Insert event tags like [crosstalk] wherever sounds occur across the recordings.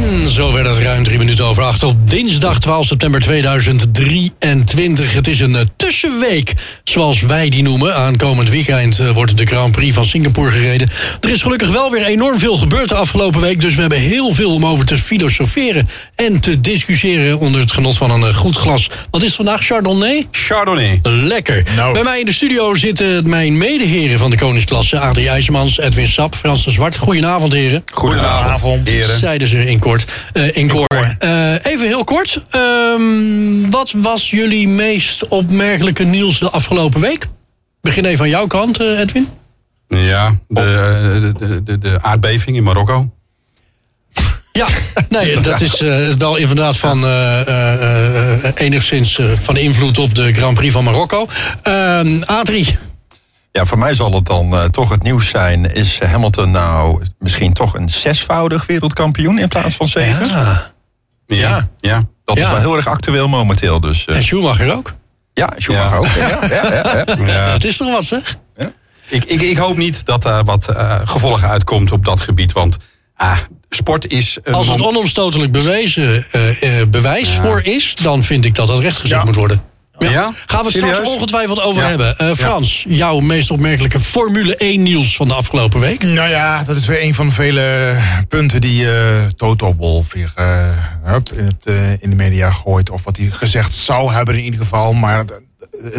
En zo werd het ruim drie minuten over acht op dinsdag 12 september 2023. Het is een eh, tussenweek, zoals wij die noemen. Aankomend weekend eh, wordt de Grand Prix van Singapore gereden. Er is gelukkig wel weer enorm veel gebeurd de afgelopen week. Dus we hebben heel veel om over te filosoferen en te discussiëren onder het genot van een eh, goed glas. Wat is het vandaag? Chardonnay? Chardonnay. Lekker. Nou. Bij mij in de studio zitten mijn medeheren van de Koningsklasse. Adrie IJzermans, Edwin Sap, Frans de Zwart. Goedenavond, heren. Goedenavond, heren. Zeiden ze in eh. Eh, even heel kort. Ehm, wat was jullie meest opmerkelijke nieuws de afgelopen week? Begin even aan jouw kant, eh, Edwin. Ja, de, de, de, de aardbeving in Marokko. Ja, nee, [laughs] dat is wel inderdaad van enigszins van invloed op de Grand Prix van Marokko. Ehm Adrie, Ja, voor mij zal het dan eh, toch het nieuws zijn. Is Hamilton nou misschien toch een zesvoudig wereldkampioen in plaats van zeven? ja. Ja, ja. Dat Ja. is wel heel erg actueel momenteel. Dus eh, en Schumacher ook. ja, Schumacher ook. Ja, ja, ja, [laughs] ja. ja. Dat is toch wat, zeg? Ik, ik, ik hoop niet dat daar wat eh, gevolgen uitkomt op dat gebied. Want ah, sport is... Een Als het onomstotelijk bewezen bewijs voor is, dan vind ik dat dat rechtgezet moet worden. Ja? Gaan we het straks ongetwijfeld over Ja. hebben. Eh, Frans, jouw meest opmerkelijke Formule 1 nieuws van de afgelopen week. Nou ja, dat is weer een van de vele punten die eh Toto Wolff weer eh, hup, in, het, in de media gooit. Of wat hij gezegd zou hebben in ieder geval. Maar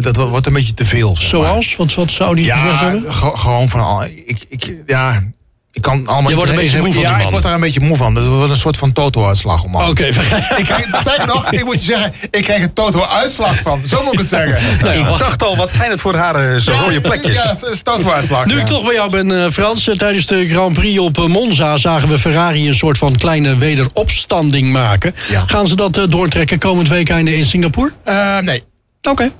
dat, dat wordt een beetje te veel. zeg maar. Zoals? Wat, wat zou die gezegd Ja, hebben? ge- gewoon van al. Ik, ik, ja, ik kan allemaal. Je wordt een beetje moe van Ja, ik word daar een beetje moe van. Dat wordt een soort van Toto-uitslag. om Oké, Ik krijg, sterker nog, ik moet je zeggen, ik krijg een Toto-uitslag van. Zo moet ik het zeggen. Ik dacht al, wat zijn het voor rare zo rode plekjes? Ja, het is Toto-uitslag. Nu ja. ik toch bij jou ben, eh, Frans. eh, Tijdens de Grand Prix op eh, Monza zagen we Ferrari een soort van kleine wederopstanding maken. Ja. Gaan ze dat eh, doortrekken komend weekende in Singapore? Eh, nee. Oké.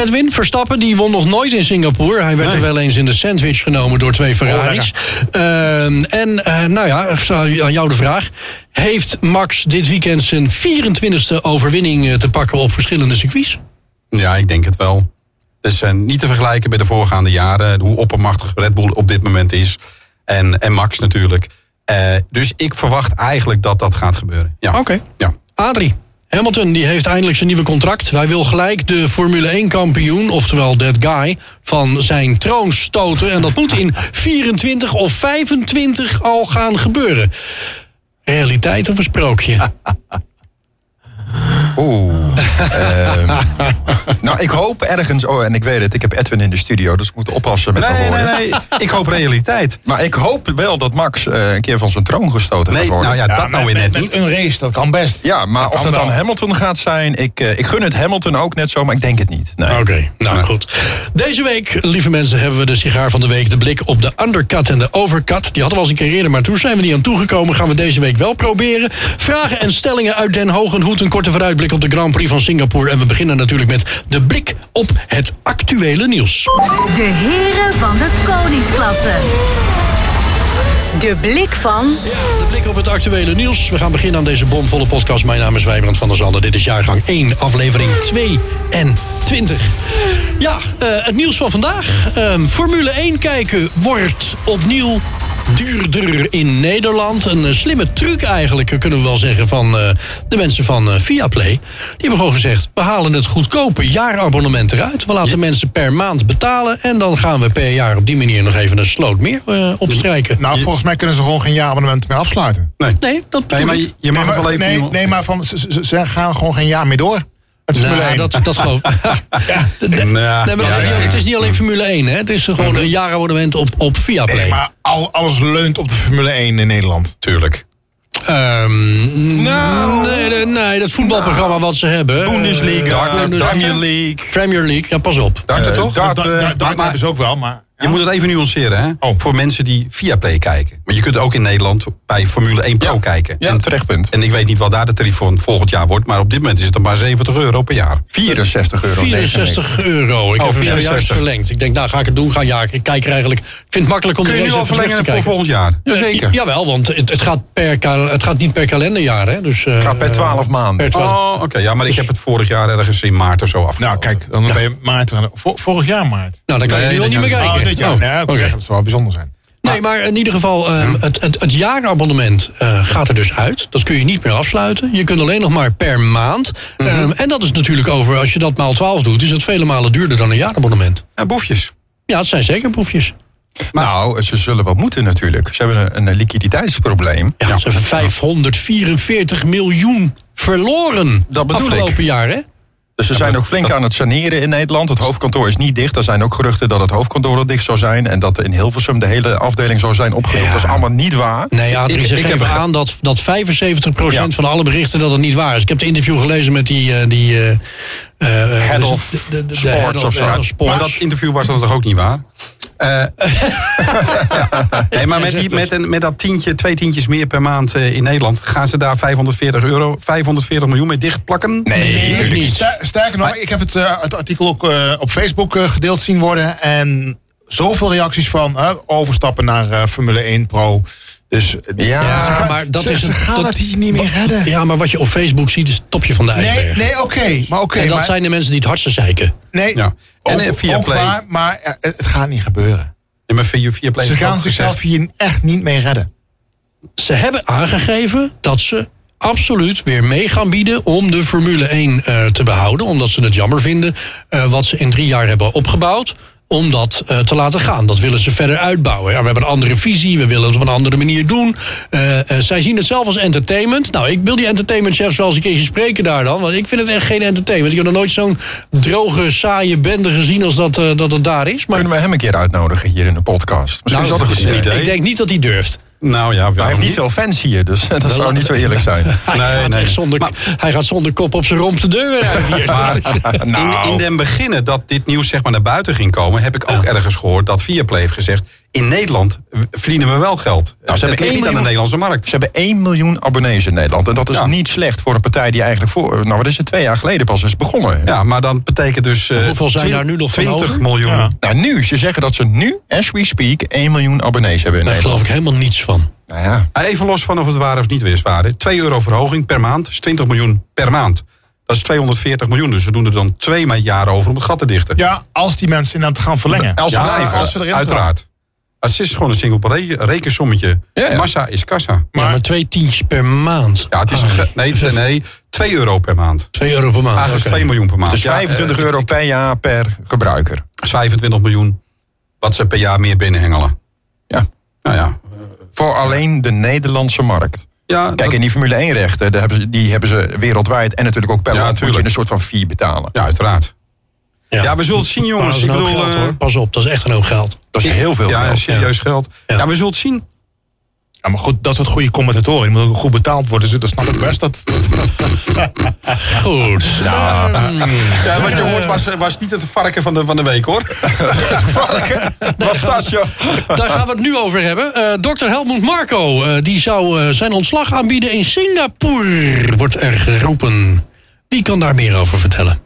Edwin Verstappen, die won nog nooit in Singapore. Hij werd er wel eens in de sandwich genomen door twee Ferraris. Ehm, en eh, nou ja, aan jou de vraag. Heeft Max dit weekend zijn 24e overwinning eh, te pakken op verschillende circuits? Ja, ik denk het wel. Het is niet te vergelijken met de voorgaande jaren. Hoe oppermachtig Red Bull op dit moment is. En, en Max natuurlijk. Eh, dus ik verwacht eigenlijk dat dat gaat gebeuren. Ja. Oké. Ja. Adrie. Hamilton die heeft eindelijk zijn nieuwe contract. Hij wil gelijk de Formule 1 kampioen, oftewel that guy, van zijn troon stoten. En dat moet in 24 of 25 al gaan gebeuren. Realiteit of een sprookje? [laughs] Oeh. ehm, nou, ik hoop ergens. Oh, en ik weet het, ik heb Edwin in de studio, dus ik moet oppassen met Nee, nee, woorden. nee. [laughs] Ik hoop realiteit. Maar ik hoop wel dat Max eh, een keer van zijn troon gestoten Nee, gaat worden. nou ja, dat nou weer net met niet. een race, dat kan best. Ja, maar of dat dan. Hamilton gaat zijn, ik, eh, ik gun het Hamilton ook net zo, maar ik denk het niet. Nee. Oké, nou goed. Deze week, lieve mensen, hebben we de sigaar van de week. De blik op de undercut en de overcut. Die hadden we al eens een keer eerder, maar toen zijn we niet aan toegekomen. Gaan we deze week wel proberen. Vragen en stellingen uit Den Hogenhoed. Een korte vooruitblik op de Grand Prix van Singapore. En we beginnen natuurlijk met de blik op het actuele nieuws. De heren van de koningsklasse. De blik van Ja, de blik op het actuele nieuws. We gaan beginnen aan deze bomvolle podcast. Mijn naam is Wijbrand van der Zanden. Dit is jaargang 1, aflevering 22. Ja, eh, het nieuws van vandaag. Ehm, Formule 1 kijken wordt opnieuw duurder in Nederland. Een eh, slimme truc eigenlijk, kunnen we wel zeggen, van eh, de mensen van eh, Viaplay. Die hebben gewoon gezegd, we halen het goedkope jaarabonnement eruit. We laten mensen per maand betalen. En dan gaan we per jaar op die manier nog even een sloot meer eh, opstrijken. Nou, volgens mij kunnen ze gewoon geen jaarabonnement meer afsluiten. Nee. Nee, dat Nee, maar je, je mag nee, het wel maar, even... nee, nee, maar van, ze, ze- ze gaan gewoon geen jaar meer door. Het Formule Nou, 1. dat, dat geloof ik. [laughs] Nee, Nou, maar ja, het, is ja, niet- ja. het is niet alleen Formule 1, hè. Het is gewoon een jaarabonnement op, op Viaplay. Nee, maar al, alles leunt op de Formule 1 in Nederland. Tuurlijk. Ehm, nee, nee, nee, dat voetbalprogramma wat ze hebben. Bundesliga, eh, Bundesliga, Premier League. Premier League, ja, pas op. Darten toch? Dat, dat, eh, dat, maar- dat maar hebben ze ook wel, maar... je moet het even nuanceren, hè? Oh. Voor mensen die via Play kijken. Maar je kunt ook in Nederland bij Formule 1 Pro kijken. Ja, en, terecht punt. en ik weet niet wat daar de tarief voor volgend jaar wordt. Maar op dit moment is het dan maar 70 euro per jaar. 64 euro. 64 euro. Ik Oh, heb hem 64. zojuist verlengd. Ik denk, nou ga ik het doen. Ga, ja, ik kijk er eigenlijk. Ik vind het makkelijk om Kun je de nu al verlengen voor volgend jaar? Jazeker. Jawel, want het, het, gaat per, het gaat niet per kalenderjaar. Hè? Dus, eh, Gaat per 12 maanden. per 12 Oh, oké. Ja, maar ik heb het vorig jaar ergens in maart of zo afgesloten. Nou, kijk, dan ben je maart. Vor- vorig jaar maart. Nou, dan kan je nu al niet meer kijken. Dit jaar. Oh, nee, dat zou wel bijzonder zijn. Nee, maar in ieder geval, ehm, het, het, het jaarabonnement eh, gaat er dus uit. Dat kun je niet meer afsluiten. Je kunt alleen nog maar per maand. Ehm, en dat is natuurlijk over, als je dat maal 12 doet, is het vele malen duurder dan een jaarabonnement. Ja, boefjes. Ja, het zijn zeker proefjes. Nou, ze zullen wel moeten natuurlijk. Ze hebben een, een liquiditeitsprobleem. Ja, ze hebben 544 miljoen verloren. Dat bedoel ik. afgelopen jaar, hè? Dus ze zijn ook flink aan het saneren in Nederland. Het hoofdkantoor is niet dicht. Er zijn ook geruchten dat het hoofdkantoor al dicht zou zijn. En dat in Hilversum de hele afdeling zou zijn. Ja. Dat is allemaal niet waar. Nee, Adrie Ik- ik heb aan dat, dat 75% Ja. van alle berichten dat het niet waar is. Ik heb het interview gelezen met die... eh, die eh, Head dus of de- de- de sports head of zo. Maar dat interview was dan toch ook niet waar? Eh, [laughs] nee, maar met, die, met, een, met dat tientje, twee tientjes meer per maand eh, in Nederland... gaan ze daar 540 euro, 540 miljoen mee dichtplakken? Nee, natuurlijk niet. Ster- Sterker nog, ik heb het, eh, het artikel ook eh, op Facebook gedeeld zien worden. En zoveel reacties van overstappen naar eh, Formule 1 Pro. Dus Ja, ze gaan- maar dat ze, is ze gaan dat- het hier niet meer redden. Ja, maar wat je op Facebook ziet is het topje van de Nee, ijsberg. nee oké. maar oké. en dat maar- zijn de mensen die het hardste zeiken. Nee, Ja. En, ook, eh, via ook Play. waar, maar eh, het gaat niet gebeuren. Maar via, via Play Ze gaan zichzelf gezegd- hier echt niet mee redden. Ze hebben aangegeven dat ze absoluut weer mee gaan bieden om de Formule 1 eh, te behouden. Omdat ze het jammer vinden eh, wat ze in drie jaar hebben opgebouwd. Om dat eh, te laten gaan. Dat willen ze verder uitbouwen. Ja, we hebben een andere visie. We willen het op een andere manier doen. Eh, eh, zij zien het zelf als entertainment. Nou, ik wil die entertainmentchefs wel eens een keertje spreken daar dan. Want ik vind het echt geen entertainment. Ik heb nog nooit zo'n droge, saaie bende gezien als dat, dat het daar is. Maar Kunnen we hem een keer uitnodigen hier in de podcast? Misschien nou, is dat een goed idee. ik denk niet dat hij durft. Nou ja, Hij heeft niet niet? veel fans hier, dus [laughs] dat zou niet zo eerlijk zijn. [laughs] Hij, Nee, gaat nee. zonder, Maar- hij gaat zonder kop op zijn romp de deur uit hier. [laughs] Nou. In, in den beginnen dat dit nieuws zeg maar naar buiten ging komen... heb ik ook ergens gehoord dat Viaplay heeft gezegd... in Nederland verdienen we wel geld. Nou, ze het hebben ligt één niet aan de miljoen- Nederlandse markt. Ze hebben 1 miljoen abonnees in Nederland. En dat is Ja. niet slecht voor een partij die eigenlijk voor... Nou, wat is het? Twee jaar geleden pas is begonnen. Ja, maar dan betekent dus... eh, Hoeveel zijn daar nu nog van 20 over? miljoen. Ja. Nou, nu. Ze zeggen dat ze nu, as we speak, 1 miljoen abonnees hebben in Daar geloof Nederland. ik helemaal niets van. Nou ja, Even los van of het waar of niet weer is waar. hè. 2 euro verhoging per maand is 20 miljoen per maand. Dat is 240 miljoen. Dus we doen er dan twee jaar over om het gat te dichten. Ja, als die mensen inderdaad gaan verlengen. als ze Ja, blijven. als ze erin uiteraard. Het is gewoon een simpel re- rekensommetje. Ja, ja. Massa is kassa. Maar, ja, maar twee tientjes per maand. Ja, het is een Ah, nee, nee, nee, 2 euro per maand. Twee euro per maand. Eigenlijk oké. 2 miljoen per maand. Dus Ja, 25 eh, euro per jaar per gebruiker. is 25 miljoen wat ze per jaar meer binnenhengelen. Ja. Nou ja, Voor alleen de Nederlandse markt. ja Kijk, dat- in die Formule 1 rechten, daar hebben ze, die hebben ze wereldwijd. En natuurlijk ook per Ja, land moet je een soort van fee betalen. ja, uiteraard. Ja, we zullen het zien, Maar jongens. dat is Ik een hoop bedoel, geld eh, hoor. Pas op, dat is echt een hoop geld. Dat is heel veel ja, geld. serieus geld. Ja. Ja. we zullen het zien. Ja, maar goed, dat soort goede commentatoren. Die moeten ook goed betaald worden. Dus dat snap ik best. Dat, [laughs] Goed. [laughs] Ja, wat je hoort was, was niet het varken van de, van de week, hoor. Wat staat je? Daar gaan we het nu over hebben. Eh Dr. Helmut Marco eh, die zou zijn ontslag aanbieden in Singapore, wordt er geroepen. Wie kan daar meer over vertellen?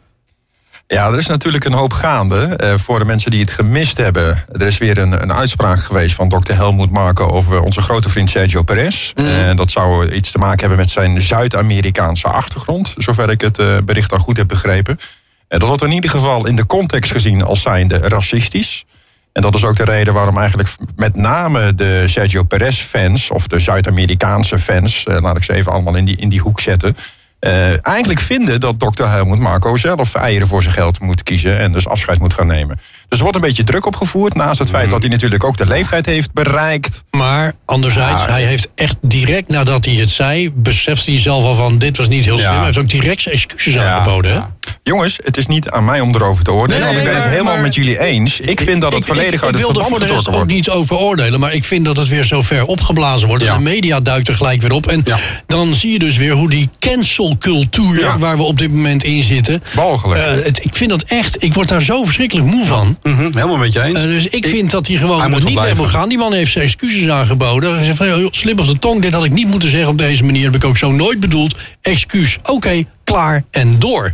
Ja, er is natuurlijk een hoop gaande. eh, voor de mensen die het gemist hebben. Er is weer een, een uitspraak geweest van dokter Helmoet Marco over onze grote vriend Sergio Perez. En dat zou iets te maken hebben met zijn Zuid-Amerikaanse achtergrond. Zover ik het eh, bericht dan goed heb begrepen. En dat wordt in ieder geval in de context gezien als zijnde racistisch. En dat is ook de reden waarom eigenlijk met name de Sergio Perez-fans, of de Zuid-Amerikaanse fans, eh, laat ik ze even allemaal in die, in die hoek zetten. Eh, eigenlijk vinden dat dokter Helmut Marco zelf eieren voor zijn geld moet kiezen en dus afscheid moet gaan nemen. Dus er wordt een beetje druk opgevoerd, naast het feit dat hij natuurlijk ook de leeftijd heeft bereikt. Maar anderzijds, Ja. hij heeft echt direct nadat hij het zei... besefte hij zelf al van, dit was niet heel slim. Ja. Hij heeft ook direct zijn excuses aangeboden. ja. Jongens, het is niet aan mij om erover te oordelen, Nee, want ik ben het helemaal maar- met jullie eens. Ik vind dat het Ik- volledig ik, uit ik het wil er verband voor de rest getrokken ook wordt. niet over oordelen. Maar ik vind dat het weer zo ver opgeblazen wordt. Ja. Dat de media duikt er gelijk weer op. En Ja. dan zie je dus weer hoe die cancelcultuur... Ja. waar we op dit moment in zitten... Walgelijk. eh, het, ik vind dat echt... Ik word daar zo verschrikkelijk moe van. Mhm, helemaal met je eens. Eh, dus ik vind dat hij gewoon Hij moet niet wel weg moet blijven. gaan. Die man heeft zijn excuses aangeboden. Hij zegt van, joh, slip de tong, dit had ik niet moeten zeggen op deze manier. Dat heb ik ook zo nooit bedoeld. Excuus, oké, klaar en door.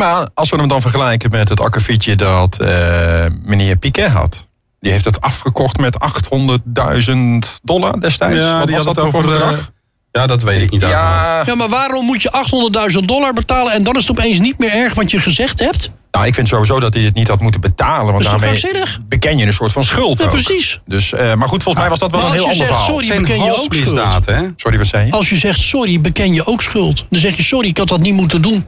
Maar als we hem dan vergelijken met het akkefietje dat eh, meneer Piquet had. Die heeft het afgekocht met 800.000 dollar destijds. ja, Wat die was had dat over... bedrag? ja, dat weet ik niet ja, Ja, maar waarom moet je 800.000 dollar betalen... en dan is het opeens niet meer erg wat je gezegd hebt? nou, ik vind sowieso dat hij het niet had moeten betalen. Want Dat is toch daarmee beken je een soort van schuld Ja, ook. precies. Dus, eh, maar goed, volgens mij was dat wel een heel als je ander zegt, verhaal. sorry, beken je ook schuld. hè? Sorry, wat zei je? Als je zegt sorry, beken je ook schuld. Dan zeg je sorry, ik had dat niet moeten doen.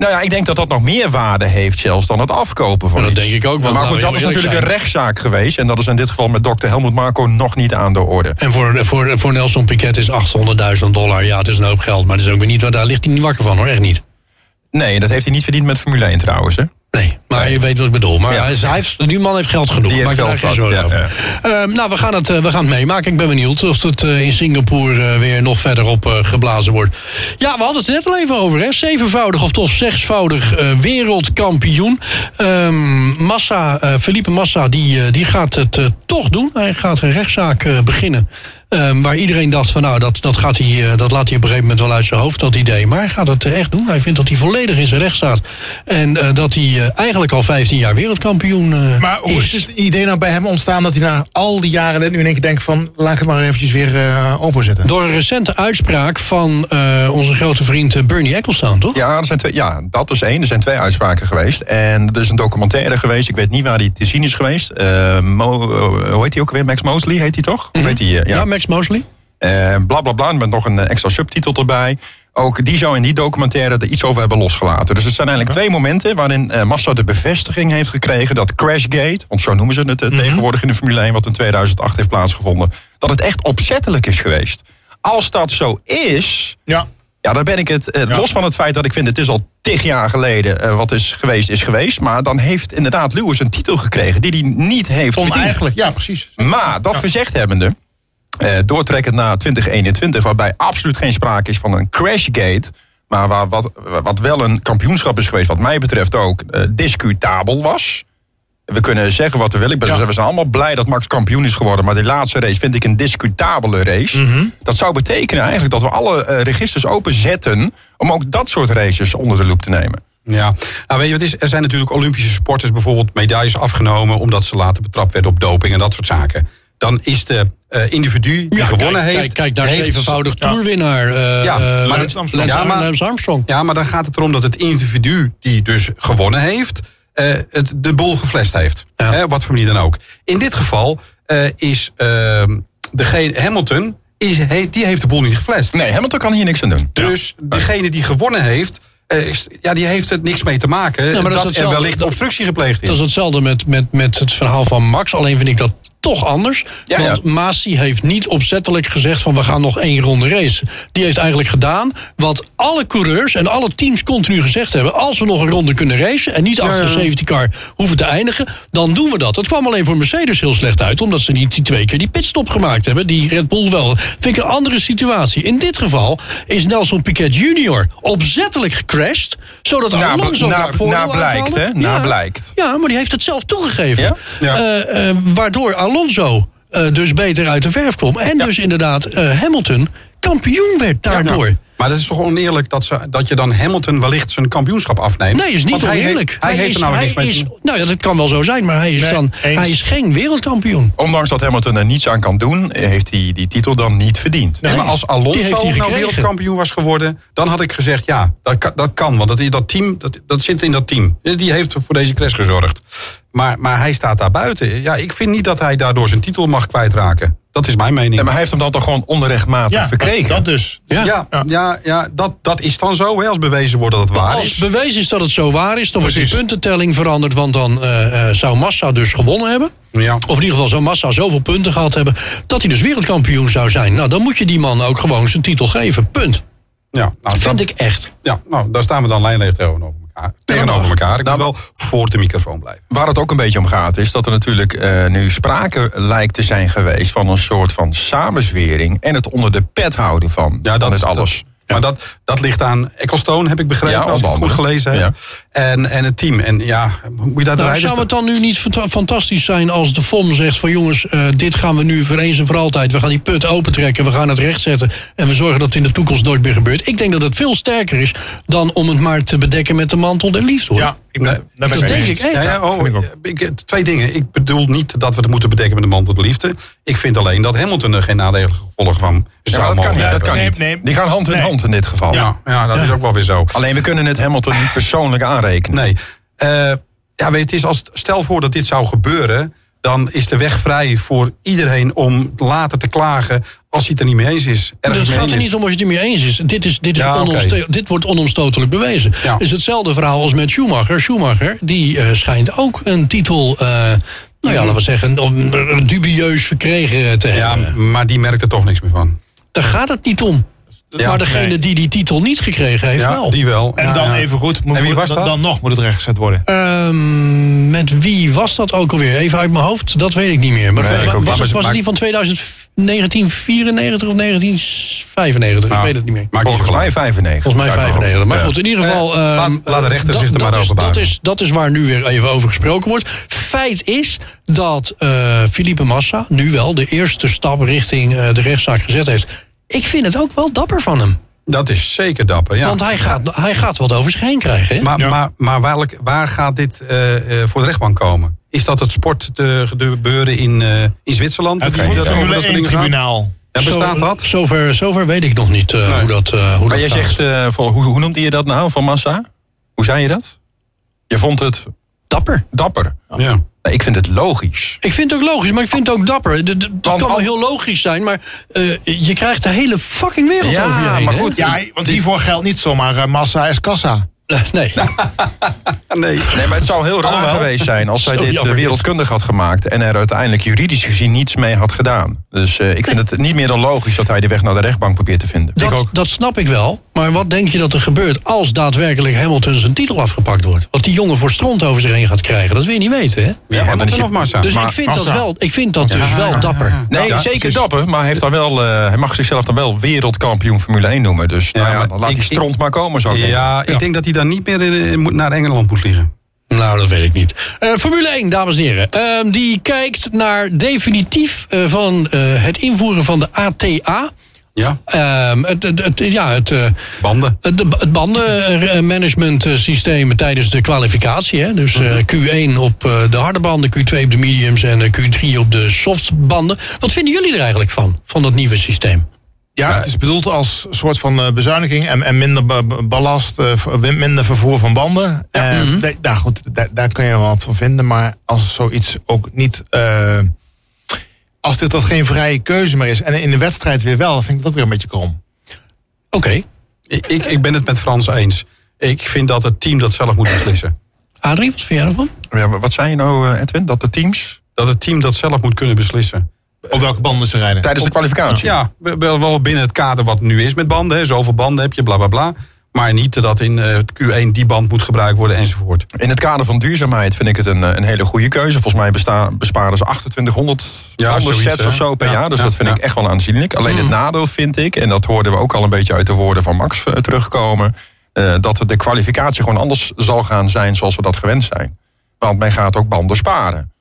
Nou ja, ik denk dat dat nog meer waarde heeft zelfs dan het afkopen van dat iets. denk ik ook, want Maar goed, dat is natuurlijk een rechtszaak geweest. En dat is in dit geval met dokter Helmut Marco nog niet aan de orde. En voor, voor, voor Nelson Piquet is 800.000 dollar, ja, het is een hoop geld. Maar dat is ook weer niet, daar ligt hij niet wakker van hoor, echt niet. Nee, dat heeft hij niet verdiend met Formule 1 trouwens. Hè? Nee, maar je weet wat ik bedoel. Maar Ja. hij heeft, die man heeft geld genoeg. Die heeft geld zorgen ja. Ehm, nou, we gaan, het, eh, we gaan het meemaken. Ik ben benieuwd of het eh, in Singapore eh, weer nog verder op geblazen wordt. Ja, we hadden het net al even over. Hè? Zevenvoudig of toch zesvoudig wereldkampioen. Ehm, Massa, Felipe Massa, die, die gaat het toch doen. Hij gaat een rechtszaak beginnen. Ehm, waar iedereen dacht van nou, dat, dat, gaat hij, eh, dat laat hij op een gegeven moment wel uit zijn hoofd, dat idee. Maar hij gaat het echt doen. Hij vindt dat hij volledig in zijn recht staat. En eh, dat hij eh, eigenlijk al 15 jaar wereldkampioen eh, Maar hoe is is. het idee nou bij hem ontstaan dat hij na al die jaren nu in één keer denkt van laat ik het maar eventjes weer eh openzetten? Door een recente uitspraak van eh, onze grote vriend Bernie Ecclestone, toch? Ja, er zijn twee, ja, dat is één. Er zijn twee uitspraken geweest. En er is een documentaire geweest. Ik weet niet waar die te zien is geweest. Mo, hoe heet hij ook weer? Max Mosley heet hij toch? Of heet hij? eh, Ja, ja. Max Mosley. Eh, bla bla bla. Met nog een eh, extra subtitel erbij. Ook die zou in die documentaire er iets over hebben losgelaten. Dus het zijn eigenlijk twee momenten waarin eh, Massa de bevestiging heeft gekregen dat Crashgate, want zo noemen ze het eh, tegenwoordig in de Formule 1, wat in 2008 heeft plaatsgevonden, dat het echt opzettelijk is geweest. Als dat zo is, Ja. ja, dan ben ik het. eh, Ja. Los van het feit dat ik vind het is al tig jaar geleden eh, wat is geweest, is geweest. Maar dan heeft inderdaad Lewis een titel gekregen die hij niet heeft verdiend. Oneigenlijk, ja precies. Maar dat gezegd hebbende, eh, doortrekkend naar 2021, waarbij absoluut geen sprake is van een crashgate. Maar waar, wat, wat wel een kampioenschap is geweest, wat mij betreft ook, eh, discutabel was. We kunnen zeggen wat we willen. Ik ben, Ja. We zijn allemaal blij dat Max kampioen is geworden. Maar die laatste race vind ik een discutabele race. Mhm. Dat zou betekenen eigenlijk dat we alle eh, registers openzetten... om ook dat soort races onder de loep te nemen. Ja, nou weet je wat is? Er zijn natuurlijk Olympische sporters bijvoorbeeld medailles afgenomen omdat ze later betrapt werden op doping en dat soort zaken. Dan is de eh, individu die Ja, gewonnen kijk, heeft. Kijk, kijk naar heeft- zevenvoudig Ja. toerwinnaar. eh, Ja, eh, maar Lance Armstrong. ja, maar- Lance Armstrong. Ja, maar dan gaat het erom dat het individu die dus gewonnen heeft, eh, het, de boel geflest heeft. Ja. Hè, wat voor manier dan ook. In dit geval eh, is ehm degene, Hamilton, is, he- die heeft de boel niet geflest. Nee, Hamilton kan hier niks aan doen. Dus degene die gewonnen heeft, eh, is- ja, die heeft het niks mee te maken. maar dat dat er wellicht obstructie gepleegd is. Dat is hetzelfde met, met, met het verhaal van Max. Alleen vind ik dat toch anders. Ja, want ja. Masi heeft niet opzettelijk gezegd van we gaan nog één ronde race. Die heeft eigenlijk gedaan wat alle coureurs en alle teams continu gezegd hebben. Als we nog een ronde kunnen racen en niet achter de safety car hoeven te eindigen, dan doen we dat. Het kwam alleen voor Mercedes heel slecht uit, omdat ze niet die twee keer die pitstop gemaakt hebben. Die Red Bull wel. Vind ik een andere situatie. In dit geval is Nelson Piquet Jr. opzettelijk gecrashed, zodat Na- Alonso na- daar voordeel na blijkt, hè? Na blijkt. Ja, maar die heeft het zelf toegegeven. Ja? Ja. Eh, waardoor Alonso eh, dus beter uit de verf kwam. En dus inderdaad eh, Hamilton kampioen werd daardoor. Ja, maar dat is toch oneerlijk dat, ze, dat je dan Hamilton wellicht zijn kampioenschap afneemt? Nee, is niet Want hij oneerlijk. Heeft, hij, heeft er nou hij niks mee is, te doen. Nou ja, dat kan wel zo zijn, maar hij is, Nee, dan, eens. hij is geen wereldkampioen. Ondanks dat Hamilton er niets aan kan doen, heeft hij die titel dan niet verdiend. Nee, maar als Alonso nou wereldkampioen was geworden, dan had ik gezegd ja, dat kan. Dat kan want dat, dat team, dat, dat zit in dat team. Die heeft voor deze crash gezorgd. Maar, maar hij staat daar buiten. Ja, ik vind niet dat hij daardoor zijn titel mag kwijtraken. Dat is mijn mening. Nee, maar hij heeft hem dan toch gewoon onrechtmatig Ja, verkregen? dat, dat dus. Ja. ja, ja. Ja, dat, dat is dan zo, hè, als bewezen wordt dat het waar Als is. bewezen is dat het zo waar is, dan wordt die Precies. puntentelling veranderd. Want dan eh, eh, zou Massa dus gewonnen hebben. Ja. Of in ieder geval zou Massa zoveel punten gehad hebben. dat hij dus wereldkampioen zou zijn. Nou, dan moet je die man ook gewoon zijn titel geven. Punt. Ja, nou, Dat dat, vind ik echt. ja, nou, daar staan we dan lijnleeg tegenover elkaar. Tegenover elkaar. Ik moet wel voor de microfoon blijven. Waar het ook een beetje om gaat, is dat er natuurlijk eh, nu sprake lijkt te zijn geweest van een soort van samenzwering en het onder de pet houden van, Ja, van dat dit is alles. Maar dat, dat ligt aan Ecclestone, heb ik begrepen, Ja, als ik het goed gelezen heb. En, en het team. En ja, moet je dat Nou, zou het dan nu niet fanta- fantastisch zijn als de FOM zegt van jongens, eh, dit gaan we nu voor eens en voor altijd. We gaan die put opentrekken, we gaan het rechtzetten en we zorgen dat het in de toekomst nooit meer gebeurt. Ik denk dat het veel sterker is dan om het maar te bedekken met de mantel der liefde. Hoor. Ja, ik ben, Nee, daar dat denk eens. ik echt. Ja, ja, oh, ik twee dingen. Ik bedoel niet dat we het moeten bedekken met de mantel de liefde. Ik vind alleen dat Hamilton er geen nadelige gevolgen van Ja, zou dat kan niet. Dat hebben. kan Nee, niet. nee. Die gaan hand in Nee. hand in dit geval. Ja, ja, dat is ook wel weer zo. Alleen we kunnen het Hamilton niet persoonlijk aanrekenen. Nee. Eh, ja, weet je, het is als, stel voor dat dit zou gebeuren... dan is de weg vrij voor iedereen om later te klagen... als hij het er niet mee eens is. Het mee gaat er niet om als je het ermee eens is. Dit, is, dit, is Ja, dit wordt onomstotelijk bewezen. Ja. Het is hetzelfde verhaal als met Schumacher. Schumacher die eh, schijnt ook een titel, eh, nou ja, laten we zeggen, dubieus verkregen te Ja, hebben. maar die merkt er toch niks meer van. Daar gaat het niet om. Ja, maar degene nee. die die titel niet gekregen heeft Ja, wel. die wel. En Ja, dan ja. even goed, moet, En wie moet- was dan, dat? dan nog moet het rechtgezet worden. Ehm, met wie was dat ook alweer? Even uit mijn hoofd, dat weet ik niet meer. Maar Nee, wa- ik ook was, het, was Maar- het die van 2000 1994 of 1995? ik Nou, weet het niet meer. niet Volgens mij lang. 95. Volgens mij uit mijn 95. Maar goed, in ieder Eh, geval... laat- ehm, laat de rechter zich er maar over dat, buigen. is, dat is waar nu weer even over gesproken wordt. Feit is dat eh Felipe Massa nu wel de eerste stap richting eh, de rechtszaak gezet heeft. Ik vind het ook wel dapper van hem. Dat is zeker dapper, ja. Want hij gaat, hij gaat wat over zich heen krijgen. Hè? Maar, Ja. maar, maar welk, waar gaat dit eh, eh, voor de rechtbank komen? Is dat het sport te gebeuren in, eh, in Zwitserland? Het Formule soort 1 dingen gaat? tribunaal. Ja, bestaat Zo- dat? Zover, zover weet ik nog niet eh, hoe dat, eh hoe Maar dat jij zegt, eh, voor, hoe, hoe noemde je dat nou van Massa? Hoe zei je dat? Je vond het Dapper. dapper. Ja. Ik vind het logisch. Ik vind het ook logisch, maar ik vind het ook dapper. Het- kan wel al- heel logisch zijn, maar eh, je krijgt de hele fucking wereld Ja, over je heen. maar hè? goed. Ja, want hiervoor geldt niet zomaar eh, massa is kassa. Nee. [laughs] Nee. Nee, maar het zou heel raar Alhoewel. geweest zijn als zij dit eh, jammer. wereldkundig had gemaakt en er uiteindelijk juridisch gezien niets mee had gedaan. Dus eh, ik vind het niet meer dan logisch dat hij de weg naar de rechtbank probeert te vinden. Dat, dat snap ik wel. Maar wat denk je dat er gebeurt als daadwerkelijk Hamilton zijn titel afgepakt wordt? Wat die jongen voor stront over zich heen gaat krijgen, dat wil je niet weten, hè? Ja, maar dan is je- Massa? Dus maar ik vind dat, wel, ik vind dat dus wel dapper. Nee, Ja, zeker dapper, maar hij, heeft dan wel, eh, hij mag zichzelf dan wel wereldkampioen Formule 1 noemen. Dus nou ja, maar dan laat ik- die stront maar komen zo. ik. Ja, ik denk dat hij dan niet meer in- moet- naar Engeland moet vliegen. Nou, dat weet ik niet. Eh, Formule 1, dames en heren. Ehm, die kijkt naar definitief eh, van eh, het invoeren van de ATA. Ja, Ehm, het, het, het- ja, het, eh, banden. Het, de- het bandenmanagement systeem tijdens de kwalificatie. Hè? Dus eh, Q1 op eh, de harde banden, Q2 op de mediums en eh, Q3 op de softbanden. Wat vinden jullie er eigenlijk van, van dat nieuwe systeem? Ja, het is bedoeld als soort van eh, bezuiniging en, en minder ba- ba- ballast, eh, minder vervoer van banden. Eh, nee, nou goed, daar, daar kun je wel wat van vinden. Maar als zoiets ook niet. eh, als dit dat geen vrije keuze meer is en in de wedstrijd weer wel, dan vind ik het ook weer een beetje krom. Oké, Ik, ik, ik ben het met Frans eens. Ik vind dat het team dat zelf moet beslissen. Adrie, wat vind jij ervan? Ja, maar wat zei je nou, Edwin? Dat de teams Dat het team dat zelf moet kunnen beslissen. Op welke banden ze rijden. tijdens de kwalificatie... Ja, wel, wel binnen het kader wat nu is met banden. Hè. Zoveel banden heb je, bla bla bla. Maar niet dat in eh, Q1 die band moet gebruikt worden enzovoort. In het kader van duurzaamheid vind ik het een, eh, een hele goede keuze. Volgens mij besta- besparen ze 2800 Ja, zoiets, sets hè? of zo per Ja, jaar. Dus ja, dat vind ja. ik echt wel aanzienlijk. Alleen het nadeel vind ik, en dat hoorden we ook al een beetje uit de woorden van Max eh, terugkomen. eh, dat de kwalificatie gewoon anders zal gaan zijn zoals we dat gewend zijn. Want men gaat ook banden sparen.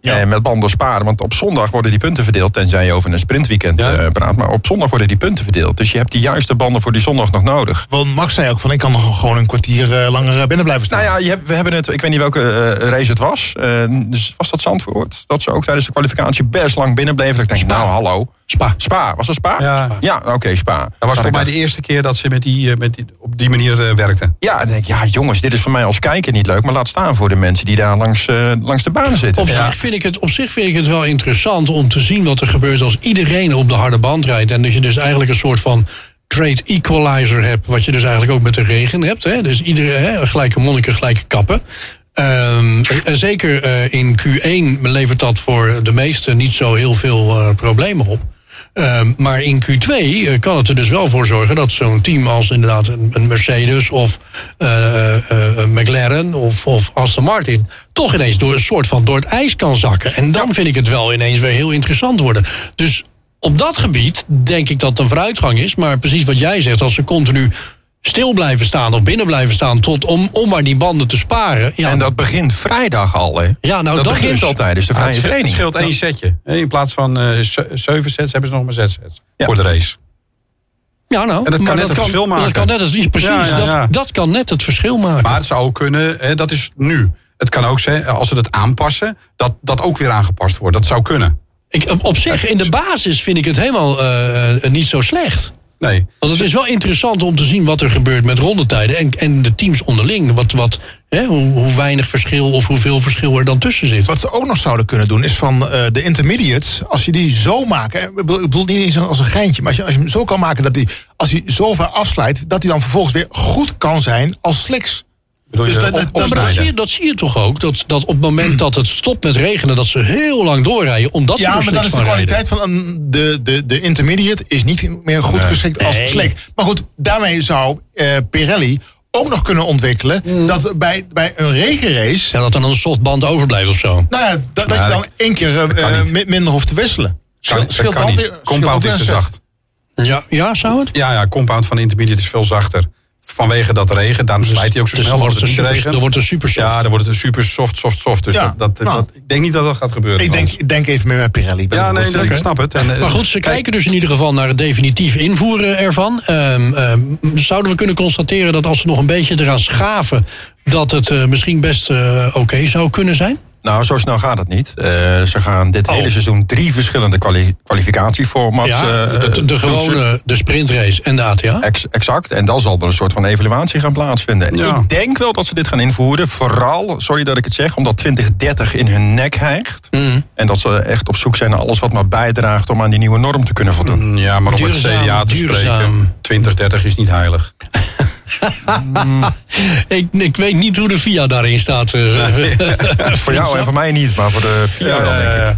Ja. En met banden sparen, want op zondag worden die punten verdeeld, tenzij je over een sprintweekend Ja. eh, praat. Maar op zondag worden die punten verdeeld. Dus je hebt die juiste banden voor die zondag nog nodig. Want Max zei ook van ik kan nog gewoon een kwartier eh, langer eh, binnen blijven staan. Nou ja, je hebt, we hebben het, ik weet niet welke eh, race het was. Eh, dus was dat Zandvoort? Dat ze ook tijdens de kwalificatie best lang binnen bleven. Dat ik denk, nou hallo. Spa. Spa, was dat Spa? Ja. Ja, oké, Spa. Dat was voor ik mij de eerste keer dat ze met die, eh, met die, op die manier eh, werkten. Ja, dan denk ik, ja jongens, dit is voor mij als kijker niet leuk. Maar laat staan voor de mensen die daar langs, eh, langs de baan zitten. Op, zich vind ik het, op zich vind ik het wel interessant om te zien wat er gebeurt als iedereen op de harde band rijdt. En dat je dus eigenlijk een soort van trade equalizer hebt. Wat je dus eigenlijk ook met de regen hebt. Hè? Dus iedereen, hè, gelijke monniken, gelijke kappen. Ehm, en zeker eh, in Q1 levert dat voor de meesten niet zo heel veel eh, problemen op. Ehm, maar in Q2 eh, kan het er dus wel voor zorgen dat zo'n team als inderdaad een, Mercedes of eh, eh, een McLaren of, of Aston Martin toch ineens door een soort van door het ijs kan zakken. En dan vind ik het wel ineens weer heel interessant worden. Dus op dat gebied denk ik dat het een vooruitgang is. Maar precies wat jij zegt, als ze continu stil blijven staan of binnen blijven staan tot, om, om maar die banden te sparen. Ja, en dat begint vrijdag al, hè? Ja, nou, dat, dat begint dus. al tijdens de vrije het scheelt- het training. scheelt één setje. In plaats van eh, ze- zeven sets hebben ze nog maar zes sets Ja. voor de race. ja, nou, En dat kan maar net het verschil maken. Dat kan net het, precies, Ja, ja, ja. Dat, dat kan net het verschil maken. Maar het zou ook kunnen, hè, dat is nu. Het kan ook zijn, als ze het aanpassen, dat dat ook weer aangepast wordt. Dat zou kunnen. Ik, op zich, in de basis vind ik het helemaal eh, eh, niet zo slecht. Nee. Want het is wel interessant om te zien wat er gebeurt met rondetijden en, en de teams onderling. Wat, wat, hè, hoe, hoe weinig verschil of hoeveel verschil er dan tussen zit. Wat ze ook nog zouden kunnen doen is van eh, de intermediates, als je die zo maken, ik bedoel, ik bedoel niet eens als een geintje, maar als je, als je hem zo kan maken dat hij, als hij zo ver afslijt, dat hij dan vervolgens weer goed kan zijn als slicks. Dus dat- op- dat- zie, je, dat zie je toch ook? Dat, dat op het moment dat het stopt met regenen, dat ze heel lang doorrijden. Omdat ze Ja, er maar dat slicks is de kwaliteit van een, de, de, de intermediate is niet meer goed geschikt als Nee. slick. Maar goed, daarmee zou eh, Pirelli ook nog kunnen ontwikkelen Mm. dat bij, bij een regenrace, Ja, dat er dan een softband overblijft of zo. nou ja, dat, dat Ja, je dan dat één keer eh, minder hoeft te wisselen. Kan, dat Scheelt kan dan niet. weer- Compound is te zacht. Ja, ja zou het? Ja, ja, compound van intermediate is veel zachter. Vanwege dat regen, daarom slijt hij ook zo Dus snel als het niet super- regent. dan wordt het super soft. Ja, dan wordt het een super soft, soft, soft. Dus Ja, dat, dat, nou. dat, ik denk niet dat dat gaat gebeuren. Ik denk, denk even meer met Pirelli. Ja, nee, ik snap het. En, eh, Maar goed, ze kijk, kijken dus in ieder geval naar het definitief invoeren ervan. Ehm, ehm, zouden we kunnen constateren dat als we nog een beetje eraan schaven... dat het eh, misschien best eh, oké zou kunnen zijn? Nou, zo snel gaat het niet. Eh, ze gaan dit Oh. hele seizoen drie verschillende kwali- kwalificatieformats Ja, eh, de, gewone, de sprintrace en de ATA. Ex- exact. En dan zal er een soort van evaluatie gaan plaatsvinden. En Ja. Ik denk wel dat ze dit gaan invoeren. Vooral, sorry dat ik het zeg, omdat 2030 in hun nek hijgt. Mhm. En dat ze echt op zoek zijn naar alles wat maar bijdraagt om aan die nieuwe norm te kunnen voldoen. Ja, maar om het CDA te duurzaam. spreken, 2030 is niet heilig. [laughs] [laughs] Ik, ik weet niet hoe de VIA daarin staat. eh. [laughs] Voor jou en voor mij niet, maar voor de VIA wel.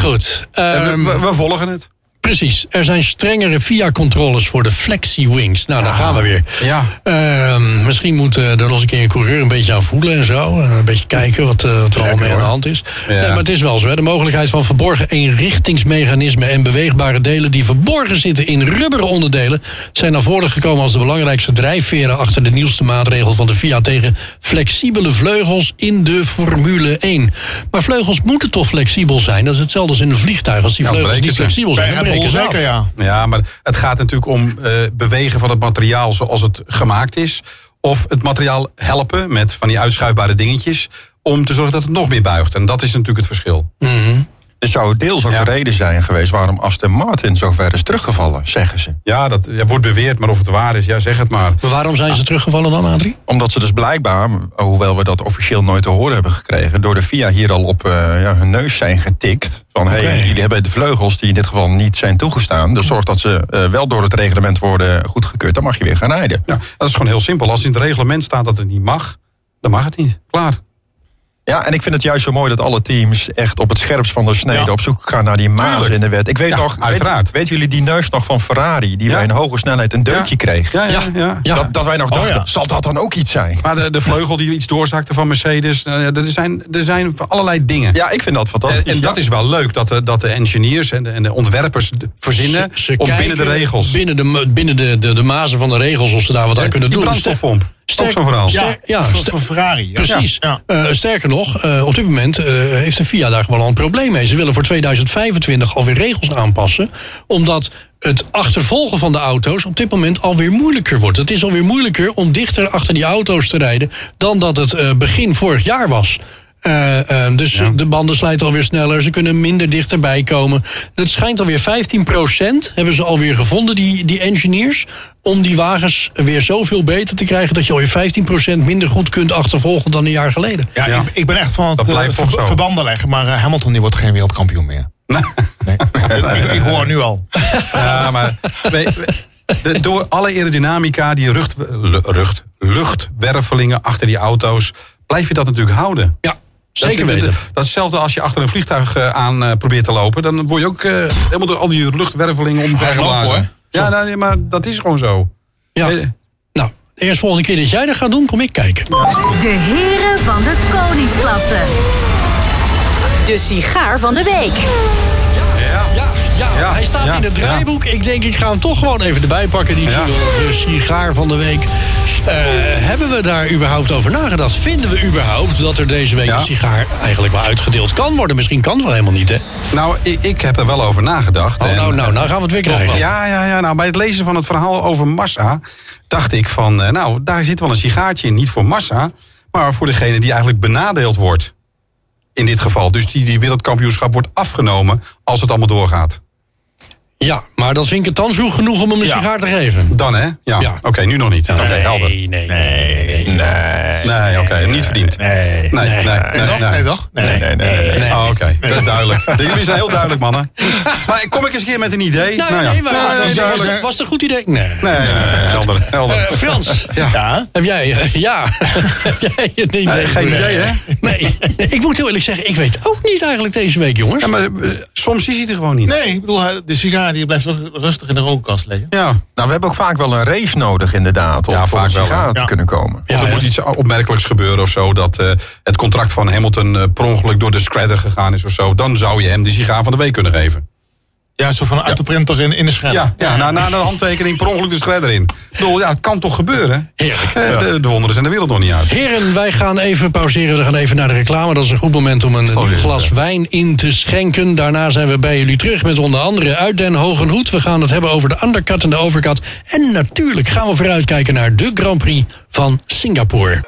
Goed. Ehm, we, we volgen het. Precies. Er zijn strengere VIA-controles voor de flexi-wings. Nou, daar gaan we weer. Ja. Ehm, misschien moet eh, er nog eens een keer een coureur een beetje aan voelen en zo. En een beetje kijken wat, eh, wat er allemaal mee aan de hand is. Ja. Nee, maar het is wel zo. Hè. De mogelijkheid van verborgen eenrichtingsmechanismen en beweegbare delen die verborgen zitten in rubberen onderdelen zijn naar voren gekomen als de belangrijkste drijfveren achter de nieuwste maatregel van de FIA tegen flexibele vleugels in de Formule 1. Maar vleugels moeten toch flexibel zijn? Dat is hetzelfde als in een vliegtuig. Als die Ja, dan vleugels niet flexibel zijn, dan Zeker, af. ja. Ja, maar het gaat natuurlijk om eh, bewegen van het materiaal zoals het gemaakt is. Of het materiaal helpen met van die uitschuifbare dingetjes. Om te zorgen dat het nog meer buigt. En dat is natuurlijk het verschil. Dit zou deels ook Ja. de reden zijn geweest waarom Aston Martin zo ver is teruggevallen, zeggen ze. Ja, dat ja, wordt beweerd, maar of het waar is, ja, zeg het maar. Maar waarom zijn ze teruggevallen dan, Adrie? Omdat ze dus blijkbaar, hoewel we dat officieel nooit te horen hebben gekregen, door de FIA hier al op eh, ja, hun neus zijn getikt. Van hé, hey, jullie hebben de vleugels die in dit geval niet zijn toegestaan. Dus zorg dat ze eh, wel door het reglement worden goedgekeurd. Dan mag je weer gaan rijden. Ja, dat is gewoon heel simpel. Als in het reglement staat dat het niet mag, dan mag het niet. Klaar. Ja, en ik vind het juist zo mooi dat alle teams echt op het scherpst van de snede Ja. op zoek gaan naar die mazen Tuurlijk. in de wet. Ik weet Ja, nog, uiteraard. Weet, weten jullie die neus nog van Ferrari, die Ja. bij een hoge snelheid een deukje Ja. kreeg? Ja, ja, ja. Ja. Dat, dat wij nog Oh, dachten, ja. zal dat dan ook iets zijn? Maar de, de vleugel die iets doorzakte van Mercedes. nou er, zijn, er zijn allerlei dingen. Ja, ik vind dat fantastisch. En, en dat ja. is wel leuk, dat de, dat de engineers en de, en de ontwerpers verzinnen Ze- ze om binnen de regels. Binnen de, binnen de, de, de mazen van de regels of ze daar wat aan kunnen die doen. brandstofpomp. Sterk- zo'n verhaal. sterk- ja, voor Ferrari. ja. Precies. Ja. Eh, sterker nog, eh, op dit moment eh, heeft de FIA daar gewoon al een probleem mee. Ze willen voor 2025 alweer regels aanpassen. Omdat het achtervolgen van de auto's op dit moment alweer moeilijker wordt. Het is alweer moeilijker om dichter achter die auto's te rijden dan dat het begin vorig jaar was. Eh, eh, dus de banden slijten alweer sneller. Ze kunnen minder dichterbij komen. Dat schijnt alweer 15% hebben ze alweer gevonden, die, die engineers. Om die wagens weer zoveel beter te krijgen... dat je alweer 15% minder goed kunt achtervolgen dan een jaar geleden. Ja, Ja. Ik, ik ben echt van het ver- zo. verbanden leggen. Maar eh, Hamilton die wordt geen wereldkampioen meer. [laughs] Nee. ik, ik hoor nu al. [laughs] Ja, maar we- we- de- door alle aerodynamica, die rucht, luchtwervelingen achter die auto's, blijf je dat natuurlijk houden. Ja, zeker dat, weten. Dat, dat is hetzelfde als je achter een vliegtuig eh, aan eh, probeert te lopen. Dan word je ook eh, helemaal door al die luchtwervelingen omvergeblazen. Ja, nou, nee, maar dat is gewoon zo. Ja. Nou, de eerste volgende keer dat jij dat gaat doen, kom ik kijken. De heren van de koningsklasse. De sigaar van de week. Ja. Ja, ja, Ja, hij staat ja, in het draaiboek. Ik denk, ik ga hem toch gewoon even erbij pakken, die de sigaar van de week. Eh, hebben we daar überhaupt over nagedacht? Vinden we überhaupt dat er deze week een sigaar eigenlijk wel uitgedeeld kan worden? Misschien kan het wel helemaal niet, hè? Nou, ik, ik heb er wel over nagedacht. Oh, En, nou, nou, nou gaan we het weer krijgen. Ja, ja, ja. Nou, bij het lezen van het verhaal over massa dacht ik van, eh, nou, daar zit wel een sigaartje in. Niet voor massa, maar voor degene die eigenlijk benadeeld wordt. In dit geval. Dus die, die wereldkampioenschap wordt afgenomen als het allemaal doorgaat. Ja, maar dat vind ik het dan vroeg genoeg om hem een Ja. sigaar te geven. Dan hè? Ja. Ja. Oké, nu nog niet. Oké, helder. nee, nee. Nee. Nee. Nee, oké, niet verdiend. Nee. Nee, nee, nee. Nee, toch? Nee, toch? Nee, nee, nee. nee. Oh, Oké, dat is duidelijk. Jullie zijn heel duidelijk, mannen. [laughs] Maar kom ik eens een keer met een idee? Nou, nou ja. nee, maar Nou, was, dat is was, duidelijk. was, was het een goed idee? Nee. Nee, nee, nee, [laughs] helder. helder. Eh, Frans, [laughs] Ja. heb jij... eh, ja. heb jij het niet? Nee, geen idee, hè? Nee, ik moet heel eerlijk zeggen, ik weet ook niet eigenlijk deze week, jongens. Ja, maar eh, soms is hij er gewoon niet. Nee, ik bedoel, hij- de sigaar die blijft toch rustig in de rookkast liggen. Ja. Nou, we hebben ook vaak wel een race nodig inderdaad... om Ja, voor vaak een wel, sigaar hè. te Ja. kunnen komen. Ja, Of er ja. moet iets opmerkelijks gebeuren of zo. Dat eh, het contract van Hamilton eh, per ongeluk door de scredder gegaan is of zo. Dan zou je hem de sigaar van de week kunnen geven. Ja, zo van uit de printer in, in de scherm. Ja, ja na, na de handtekening per ongeluk de scredder in. Ik bedoel, ja, het kan toch gebeuren? Heerlijk. Eh, de, de wonderen zijn de wereld nog niet uit. Heren, wij gaan even pauzeren. We gaan even naar de reclame. Dat is een goed moment om een Sorry, glas ja. wijn in te schenken. Daarna zijn we bij jullie terug met onder andere uit Den Hogen Hoed. We gaan het hebben over de undercut en de overcut. En natuurlijk gaan we vooruitkijken naar de Grand Prix van Singapore.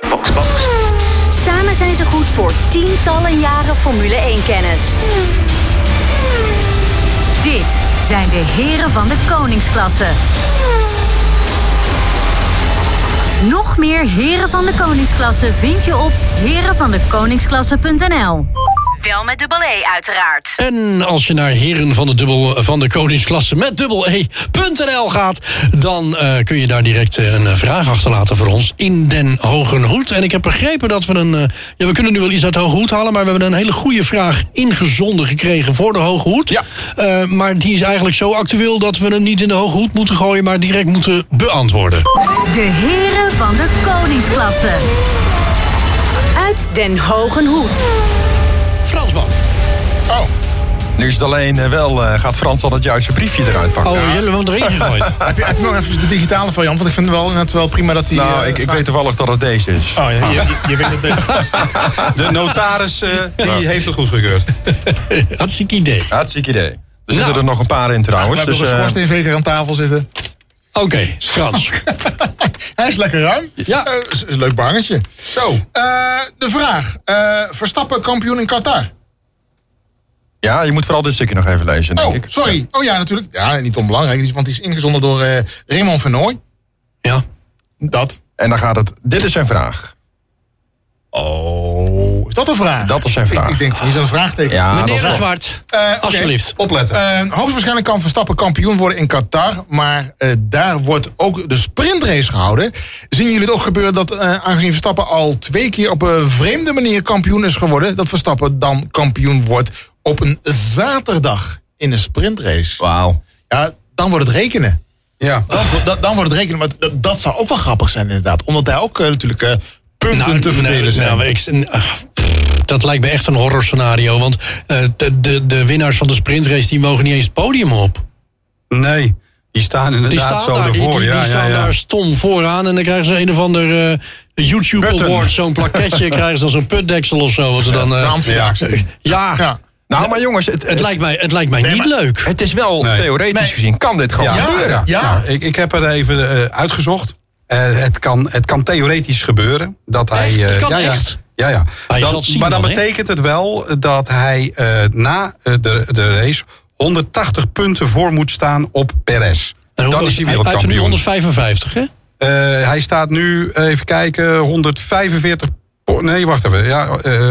Samen zijn ze goed voor tientallen jaren Formule 1-kennis. Dit zijn de heren van de koningsklasse. Nog meer heren van de koningsklasse vind je op herenvandekoningsklasse.nl. Wel met dubbel E uiteraard. En als je naar heren van de, dubbel, van de koningsklasse met dubbel E.nl gaat... dan eh, kun je daar direct eh, een eh, vraag achterlaten voor ons in Den Hogen Hoed. En ik heb begrepen dat we een... ja, we kunnen nu wel iets uit de Hoge Hoed halen... maar we hebben een hele goede vraag ingezonden gekregen voor de Hoge Hoed. Ja. Eh, maar die is eigenlijk zo actueel dat we hem niet in de Hoge Hoed moeten gooien... maar direct moeten beantwoorden. De heren van de koningsklasse. Uit Den Hogen Hoed. Fransman. Oh, Nu is het alleen eh, wel, eh, gaat Frans al het juiste briefje eruit pakken. Oh, jullie hebben hem erin [laughs] gegooid. heb je, heb je nog even de digitale variant? Want ik vind het wel, net wel prima dat die... nou, eh, ik, ik weet toevallig dat het deze is. Oh, ja, je, je, je weet het [laughs] De notaris eh, die heeft het goedgekeurd. [laughs] Hartstikke idee. Hartstikke idee. Er zitten Nou. er nog een paar in We trouwens. hebben Dus, een aan tafel zitten. Oké, Frans. [laughs] Hij is lekker ruim. Ja. Eh, is, is een leuk bangetje. Zo. Eh, de vraag. eh, Verstappen kampioen in Qatar. ja, je moet vooral dit stukje nog even lezen, denk Oh, ik. sorry. Oh ja, natuurlijk. Ja, niet onbelangrijk. Want die is ingezonden door eh, Raymond Vernooy. Ja. Dat. En dan gaat het... Dit is zijn vraag. Oh, is dat een vraag? Dat is zijn vraag. Ik, ik denk, hier is een vraagteken. Ja, dat Meneer is de Zwart, Eh, alsjeblieft. Opletten. Eh, hoogstwaarschijnlijk kan Verstappen kampioen worden in Qatar. Maar eh, daar wordt ook de sprintrace gehouden. Zien jullie het ook gebeuren dat, eh, aangezien Verstappen al twee keer op een vreemde manier kampioen is geworden, dat Verstappen dan kampioen wordt op een zaterdag in een sprintrace? Wauw. Ja, dan wordt het rekenen. Ja. Dan, dan, dan wordt het rekenen. Maar dat, dat zou ook wel grappig zijn, inderdaad. Omdat daar ook natuurlijk eh, punten te verdelen zijn. nou, ik- ach, pff, dat lijkt me echt een horror scenario. Want eh, de, de, de winnaars van de sprintrace die mogen niet eens het podium op. Nee, die staan Die inderdaad staan, zo daar, ervoor. die, ja, die ja, staan ja. daar stom vooraan. En dan krijgen ze een of ander eh, YouTube Button. Award. Zo'n plaketje [laughs] krijgen ze dan zo'n putdeksel of zo. Wat ze dan, eh, Amsterdamse. ja, Ja. Nou, maar jongens, het, het lijkt mij, het lijkt mij niet maar- leuk. het is wel Nee. theoretisch Nee. gezien, kan dit gewoon Ja, gebeuren. ja, Ja. ja. Ik, ik heb het even eh, uitgezocht. Eh, het, kan, het kan theoretisch gebeuren. Dat hij, Echt? Het eh, kan ja, ja. echt? Ja, ja. Maar Dan- zal het zien maar dan dan, hè? betekent het wel dat hij eh, na de, de race 180 punten voor moet staan op Perez. En Dan hoe- is hij Hij heeft er nu wereldkampioen. 155, hè? Eh, hij staat nu, even kijken, 145. po- Nee, wacht even. Ja, eh.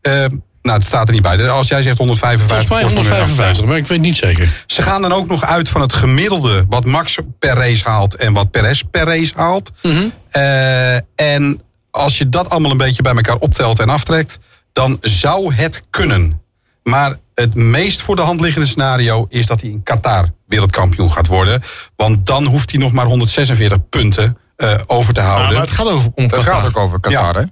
Eh, nou, het staat er niet bij. Als jij zegt 155. Volgens mij volgens mij 155, maar ik weet niet zeker. Ze gaan dan ook nog uit van het gemiddelde wat Max per race haalt en wat Perez per race haalt. Mhm. Eh, en als je dat allemaal een beetje bij elkaar optelt en aftrekt, dan zou het kunnen. Maar het meest voor de hand liggende scenario is dat hij in Qatar wereldkampioen gaat worden. Want dan hoeft hij nog maar 146 punten eh, over te Ah, houden. maar het gaat over om Het Qatar. gaat ook over Qatar, hè?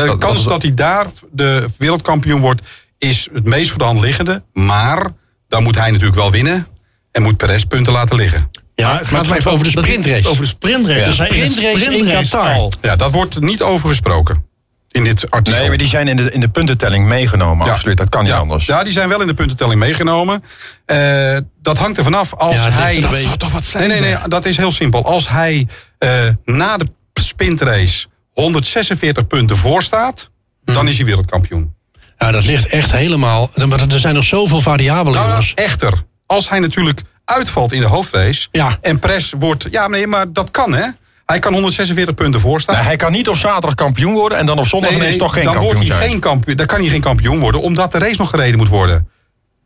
De Dat- kans dat- dat hij daar de wereldkampioen wordt, is het meest voor de hand liggende. Maar dan moet hij natuurlijk wel winnen. En moet Perez punten laten liggen. Ja, Maar het gaat maar even over de dat- sprintrace. Over de sprintrace. Ja. Dus Sprintrace in Qatar. Ja, daar wordt niet over gesproken. In dit artikel. Nee, maar die zijn in de, in de puntentelling meegenomen, Ja. absoluut. Dat kan niet ja. anders. Ja, die zijn wel in de puntentelling meegenomen. Eh, dat hangt er vanaf als Ja, dat hij... Dat zou toch wat zijn? Nee, nee, nee, dat is heel simpel. Als hij eh, na de sprintrace 146 punten voor staat, dan is hij wereldkampioen. Ja, dat ligt echt helemaal... Maar er zijn nog zoveel variabelen, Nou, nou, echter, als hij natuurlijk uitvalt in de hoofdrace Ja. en Pres wordt... Ja, nee, maar dat kan, hè? Hij kan 146 punten voorstaan. Hij kan niet op zaterdag kampioen worden en dan op zondag ineens toch geen dan kampioen wordt hij zijn. geen kampioen. Dan kan hij geen kampioen worden, omdat de race nog gereden moet worden.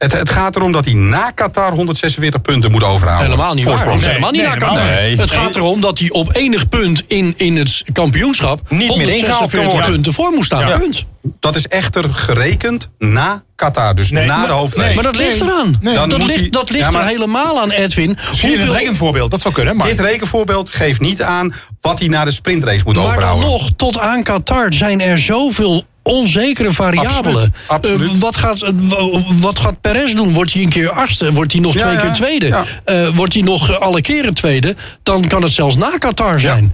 Het, het gaat erom dat hij na Qatar 146 punten moet overhouden. Helemaal niet waar. Hoeft helemaal niet Nee, naar helemaal Qatar. Het gaat erom dat hij op enig punt in, in het kampioenschap... Niet meer ingehaald kan 146 worden. punten voor moest staan. Ja. Punt. Dat is echter gerekend na Qatar, dus Nee, na maar- de hoofdrace. Maar dat ligt Nee. eraan. Nee. Dan dat moet ligt, dat ligt Ja, maar- er helemaal aan, Edwin. Misschien Hoeveel- rekenvoorbeeld, dat zou kunnen. Maar Dit rekenvoorbeeld geeft niet aan wat hij na de sprintrace moet Maar dan overhouden. nog, tot aan Qatar zijn er zoveel onzekere variabelen. Absoluut, absoluut. Eh, wat, gaat, eh, wat gaat Perez doen? Wordt hij een keer achtste? Wordt hij nog Ja, twee keer tweede? ja. Eh, wordt hij nog alle keren tweede? Dan kan het zelfs na Qatar zijn.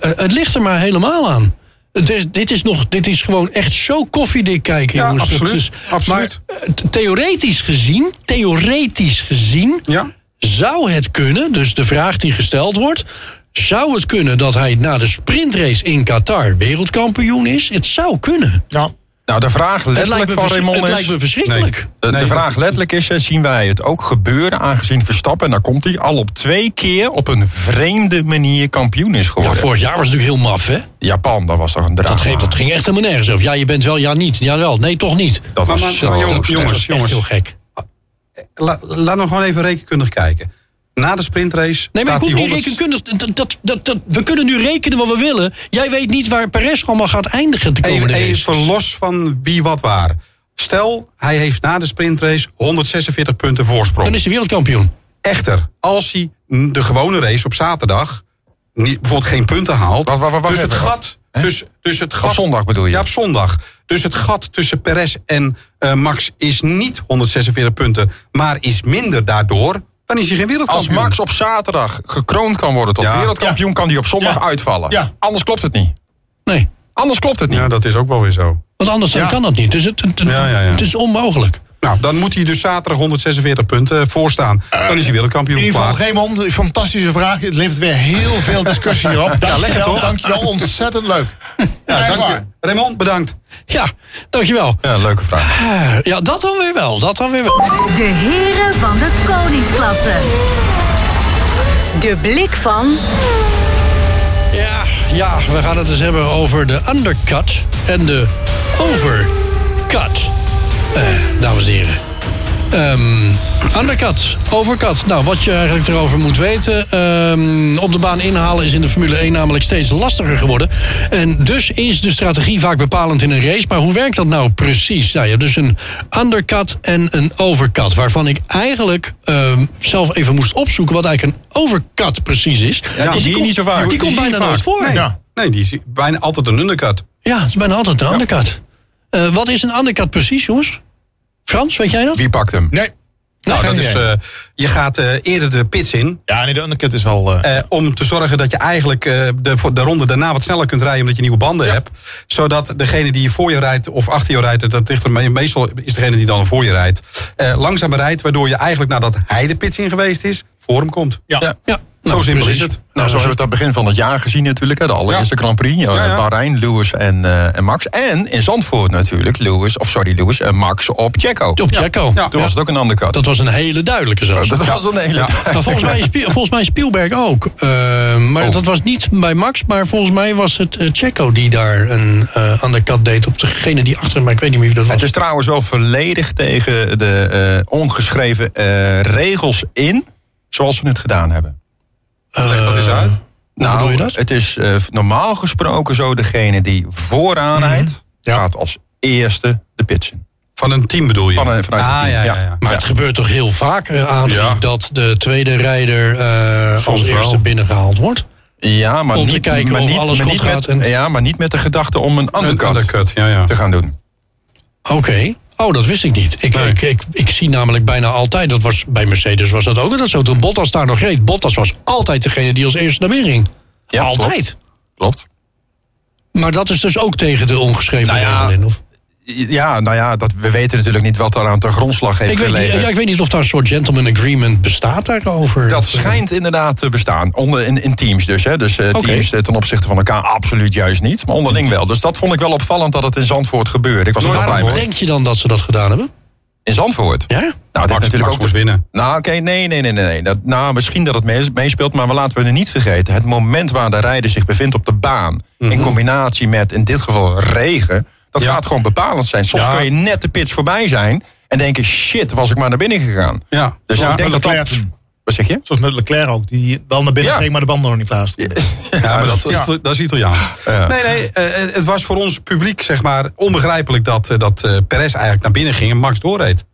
Het ligt er maar helemaal aan. Is, dit, is nog, dit is gewoon echt zo koffiedik kijken, jongens. Absoluut, absoluut. Maar theoretisch gezien, theoretisch gezien zou het kunnen, dus de vraag die gesteld wordt... zou het kunnen dat hij na de sprintrace in Qatar wereldkampioen is? Het zou kunnen. ja. Nou, de vraag letterlijk van Raymond het is... lijkt me verschrikkelijk. De, Nee, de dat- vraag letterlijk is, zien wij het ook gebeuren... aangezien Verstappen, en daar komt hij, al op twee keer... op een vreemde manier kampioen is Ja, geworden. vorig jaar was het natuurlijk heel maf, hè? Japan, dat was toch een drama. Dat, ging, dat ging echt helemaal nergens over. Ja, je bent wel, ja niet. Ja wel, nee toch niet. Dat Maar- was maar- zo jongens, jongens, echt heel gek. La, laten we gewoon even rekenkundig kijken. Na de sprintrace Nee, maar ik staat hoef hij niet 100 rekenkundig... Dat, dat, dat, dat- we kunnen nu rekenen wat we willen. Jij weet niet waar Perez allemaal gaat eindigen de Even, komende even los van wie wat waar. Stel, hij heeft na de sprintrace 146 punten voorsprong. Dan is hij wereldkampioen. Echter, als hij de gewone race op zaterdag niet, bijvoorbeeld geen punten haalt. Dus het gat. Dus, dus het gat zondag bedoel je? Ja, op zondag. Dus het gat tussen Perez en eh, Max is niet 146 punten, maar is minder daardoor. Dan is hij geen Als wereldkampioen. Max op zaterdag gekroond kan worden tot Ja. wereldkampioen... kan hij op zondag Ja. uitvallen. Ja. Anders klopt het niet. Nee, Anders klopt het niet. Ja, dat is ook wel weer zo. want anders dan kan dat niet. Dus het, het, Ja, ja, ja. het is onmogelijk. Nou, dan moet hij dus zaterdag 146 punten voorstaan. Dan is hij wereldkampioen. In ieder geval. Raymond, een fantastische vraag. Het levert weer heel veel discussie hierop. [laughs] Dankjewel, lekker toch? Dankjewel, ontzettend leuk. Ja, Echt dank waar. je. Raymond, bedankt. Ja, dankjewel. Ja, leuke vraag. Ah, Ja, dat dan weer wel. Dat dan weer wel. De heren van de koningsklasse. De blik van Ja, ja, we gaan het eens hebben over de undercut en de overcut. Eh, dames en heren. Ehm, undercut, overcut. Nou, wat je eigenlijk erover moet weten. ehm, op de baan inhalen is in de Formule 1 namelijk steeds lastiger geworden. En dus is de strategie vaak bepalend in een race. Maar hoe werkt dat nou precies? Nou, je hebt dus een undercut en een overcut. Waarvan ik eigenlijk ehm, zelf even moest opzoeken wat eigenlijk een overcut precies is. Ja, die je komt- niet zo vaak. Die, Die komt bijna nooit voor. Nee, Ja. nee die is bijna altijd een undercut. Ja, het is bijna altijd een undercut. Eh, wat is een undercut precies, jongens? Frans, weet jij dat? Wie pakt hem? Nee. Nou, dat is, eh, je gaat eh, eerder de pits in. Ja, nee, de undercut is wel... eh, eh, om te zorgen dat je eigenlijk eh, de, voor de ronde daarna wat sneller kunt rijden. Omdat je nieuwe banden hebt. Zodat degene die voor je rijdt of achter je rijdt. Dat ligt er me- meestal is degene die dan voor je rijdt. eh, langzamer rijdt. Waardoor je eigenlijk nadat hij de pits in geweest is. voor hem komt. ja. Ja. Ja. Zo simpel precies. is het. Nou, zo hebben we het aan het begin van het jaar gezien natuurlijk. Hè, de allereerste Ja. Grand Prix. Ja, Ja. Bahrein, Lewis en, eh, en Max. En in Zandvoort natuurlijk. Lewis, of sorry, Lewis en Max op Checo. Op Checo. Toen was het ook een undercut. Dat was een hele duidelijke zelfs. Dat was een hele... Maar volgens mij, volgens mij Spielberg ook. Eh, maar Oh. dat was niet bij Max, maar volgens mij was het eh, Checo die daar een eh undercut deed op degene die achter hem, maar ik weet niet meer wie dat was. Het is trouwens wel volledig tegen de eh, ongeschreven eh, regels in. Zoals we het gedaan hebben. Leg dat eens uit. Hoe bedoel je dat? Het is eh, normaal gesproken zo, degene die vooraan Mhm. rijdt, gaat als eerste de pits in. Van een team bedoel je? Van een- vanuit ah, een team, ja, ja, ja. ja. Maar het gebeurt toch heel vaak, eh, Adrie, Ja. dat de tweede rijder eh, als wel. eerste binnengehaald wordt? Ja, maar Om te niet, kijken maar of niet, alles goed niet gaat met, en- Ja, maar niet met de gedachte om een Een undercut undercut, ja, ja. te gaan doen. Oké. Oh, dat wist ik niet. Ik, Nee. ik, ik, ik zie namelijk bijna altijd, dat was bij Mercedes was dat ook altijd zo. Toen Bottas daar nog reed, Bottas was altijd degene die als eerste naar binnen ging. Ja, altijd. Klopt. Maar dat is dus ook tegen de ongeschreven Nou ja, regel in. Of? Ja, nou ja, dat, we weten natuurlijk niet wat daar aan de grondslag heeft Ik, weet gelegen. ja, ik weet niet of daar een soort gentleman agreement bestaat daarover. Dat schijnt inderdaad te bestaan. Onder, in, in teams dus. Hè. Dus eh, teams eh, ten opzichte van elkaar absoluut juist niet. Maar onderling wel. Dus dat vond ik wel opvallend dat het in Zandvoort gebeurde. Ik was er wel blij Waarom mee. denk je dan dat ze dat gedaan hebben? In Zandvoort? Ja? Nou, het Max, heeft natuurlijk Max ook moest winnen. Nou, oké, nee, nee, nee, nee. nee. Dat, nou, misschien dat het mee- meespeelt, maar we laten we er niet vergeten. Het moment waar de rijder zich bevindt op de baan, in combinatie met in dit geval regen, dat Ja. gaat gewoon bepalend zijn. Soms Ja. kan je net de pitch voorbij zijn en denken, shit, was ik maar naar binnen gegaan. Ja. Dus Ja, ik denk dat dat... Wat zeg je? Zoals met Leclerc ook, die wel naar binnen Ja. ging, maar de banden nog niet klaar stonden. Ja, maar dat, Ja. is, dat is Italiaans. Ja. Nee, nee, eh, het was voor ons publiek zeg maar onbegrijpelijk dat, eh, dat eh, Perez eigenlijk naar binnen ging en Max doorreed.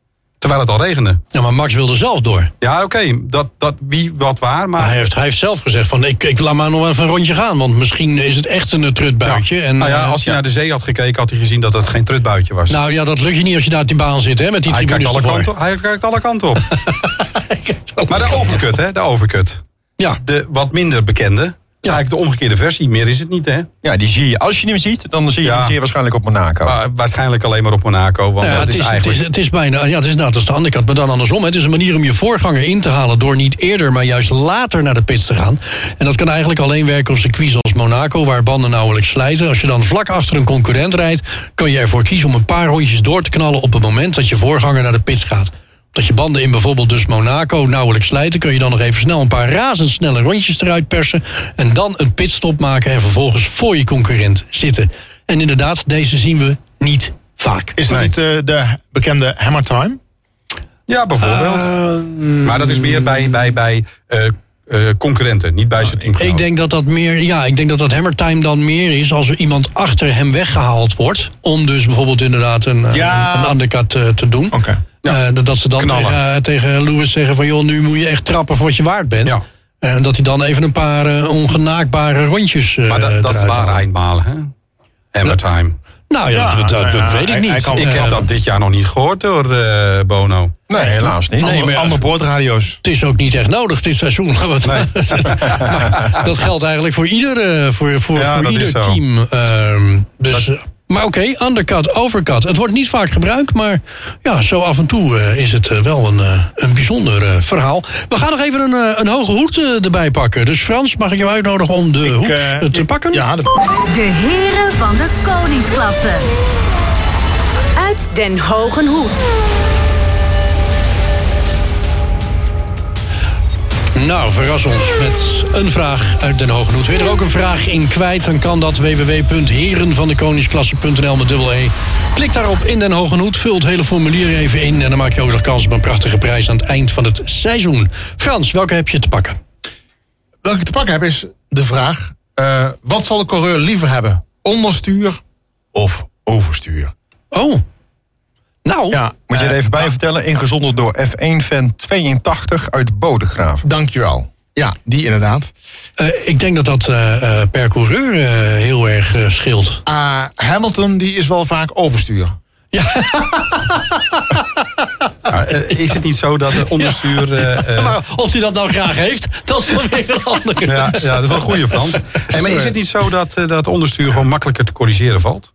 Terwijl het al regende. Ja, maar Max wilde zelf door. Ja, oké, dat, dat wie wat waar, maar... Hij heeft, hij heeft zelf gezegd van ik, ik laat maar nog even een rondje gaan. Want misschien is het echt een trutbuitje. En, nou ja, eh, als hij naar de zee had gekeken, had hij gezien dat het geen trutbuitje was. nou ja, dat lukt je niet als je daar op die baan zit hè, met die hij, kijkt alle kanten, hij kijkt alle kanten op. [laughs] maar de overcut, hè, de overcut. Ja, De wat minder bekende, is eigenlijk de omgekeerde versie. Meer is het niet, hè? Ja, die zie je. Als je hem ziet, dan zie je Ja. hem zeer waarschijnlijk op Monaco. Maar waarschijnlijk alleen maar op Monaco. Want Ja, dat het, is, is, eigenlijk... het, is, het is bijna, ja, het is, nou, dat is de andere kant, maar dan andersom. hè. Het is een manier om je voorganger in te halen door niet eerder, maar juist later naar de pits te gaan. En dat kan eigenlijk alleen werken op circuits als Monaco, waar banden nauwelijks slijten. Als je dan vlak achter een concurrent rijdt, kan je ervoor kiezen om een paar rondjes door te knallen op het moment dat je voorganger naar de pits gaat. Dat je banden in bijvoorbeeld dus Monaco nauwelijks slijten... kun je dan nog even snel een paar razendsnelle rondjes eruit persen... en dan een pitstop maken en vervolgens voor je concurrent zitten. En inderdaad, deze zien we niet vaak. Is dat Nee. niet eh, de bekende Hammer Time? Ja, bijvoorbeeld. Eh, maar dat is meer bij, bij, bij eh, eh, concurrenten, niet bij zijn teamgenoten. Ik denk dat dat meer, ja, ik denk dat dat hammer time dan meer is als er iemand achter hem weggehaald wordt. Om dus bijvoorbeeld inderdaad een, Ja. een undercut te doen. Oké. Eh, dat ze dan tegen, eh, tegen Lewis zeggen van joh, nu moet je echt trappen voor wat je waard bent. Ja. En dat hij dan even een paar eh, ongenaakbare rondjes. eh, Maar dat, dat is waar eindmalen, hè? Hammer time. Nou ja, Ja, dat, dat- dat ja, weet ik niet. hij Ik Eh, heb dat dit jaar nog niet gehoord door eh, Bono. nee, helaas niet. Nee, maar ja. Andere boordradio's. Het is ook niet echt nodig dit seizoen. [laughs] Wat- [laughs] dat geldt eigenlijk voor ieder, eh, voor, voor, Ja, voor dat is ieder team. Ehm, dus, eh, maar oké, undercut, overcut. Het wordt niet vaak gebruikt, maar ja, zo af en toe eh, is het eh, wel een, eh, een bijzonder eh, verhaal. We gaan nog even een, eh, een hoge hoed erbij pakken. Dus Frans, mag ik jou uitnodigen om de hoed te pakken? Ja, dat, De heren van de koningsklasse. Uit Den Hogen Hoed. Nou, verras ons met een vraag uit Den Hoed. Wil je er ook een vraag in kwijt, dan kan dat www.herenvandekoningsklasse.nl met dubbel E. Klik daarop in Den Hoed, vul het hele formulier even in... en dan maak je ook nog kans op een prachtige prijs aan het eind van het seizoen. Frans, welke heb je te pakken? welke ik te pakken heb is de vraag... eh, wat zal de coureur liever hebben? Onderstuur of overstuur? Oh, nou, Ja, Moet je er eh, even bij vertellen, ingezonden door F1-fan 82 uit Bodegraven. Dankjewel. Ja, die inderdaad. eh, ik denk dat dat eh, eh, per coureur eh, heel erg scheelt. Ah, Hamilton die is wel vaak overstuur. Maar, [laughs] eh, is het niet zo dat het onderstuur... [laughs] Maar of hij dat nou graag heeft, dat is dan weer een andere ja, ja, dat is wel een goede Frans. [laughs] Hey, maar is het niet zo dat, dat onderstuur gewoon makkelijker te corrigeren valt?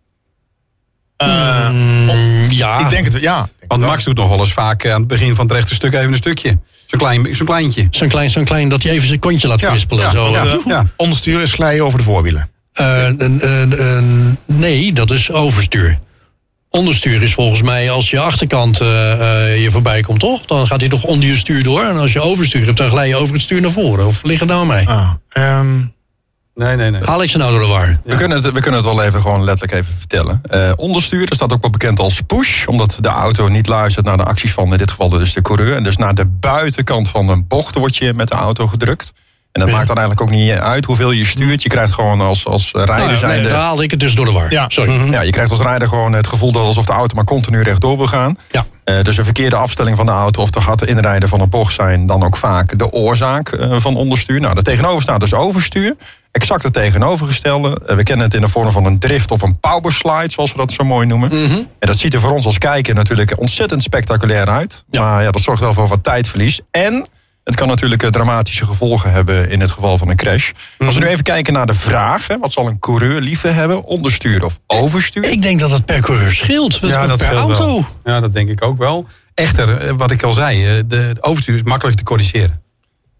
Eh, Mm, ja, Ik denk het, ja. Want Max doet nog wel eens vaak eh, aan het begin van het rechte stuk even een stukje. Zo'n klein, zo'n kleintje. zo'n klein, zo'n klein dat hij even zijn kontje laat Ja, kwispelen. ja, zo. ja. Eh. Eh, Onderstuur is glijden over de voorwielen. eh, eh, eh, nee, dat is overstuur. Onderstuur is volgens mij als je achterkant eh, eh, je voorbij komt, toch? Dan gaat hij toch onder je stuur door. En als je overstuur hebt, dan glij je over het stuur naar voren. Of ligt het nou aan mij? Ah, ehm, Nee, nee, nee. Haal ik ze nou door de war? We, kunnen het, we kunnen het wel even gewoon letterlijk even vertellen. Eh, onderstuur, dat staat ook wel bekend als push. Omdat de auto niet luistert naar de acties van in dit geval dus de coureur. En dus naar de buitenkant van een bocht word je met de auto gedrukt. En dat maakt dan eigenlijk ook niet uit hoeveel je stuurt. Je krijgt gewoon als, als rijder Nou ja, nee, daar haalde ik het dus door de war. Ja. Sorry. Ja, je krijgt als rijder gewoon het gevoel dat alsof de auto maar continu rechtdoor wil gaan. Ja. Eh, dus een verkeerde afstelling van de auto of te hard inrijden van een bocht zijn dan ook vaak de oorzaak eh, van onderstuur. Nou, er tegenover staat dus overstuur. Exact het tegenovergestelde. Eh, we kennen het in de vorm van een drift of een powerslide, zoals we dat zo mooi noemen. En dat ziet er voor ons als kijker natuurlijk ontzettend spectaculair uit. Maar ja, dat zorgt wel voor wat tijdverlies. En het kan natuurlijk eh, dramatische gevolgen hebben in het geval van een crash. Als we nu even kijken naar de vraag, hè, wat zal een coureur liever hebben? Onderstuur of overstuur? Ik denk dat het per coureur scheelt. Ja, dat per auto. wel. Ja, dat denk ik ook wel. Echter, eh, wat ik al zei, eh, de overstuur is makkelijk te corrigeren.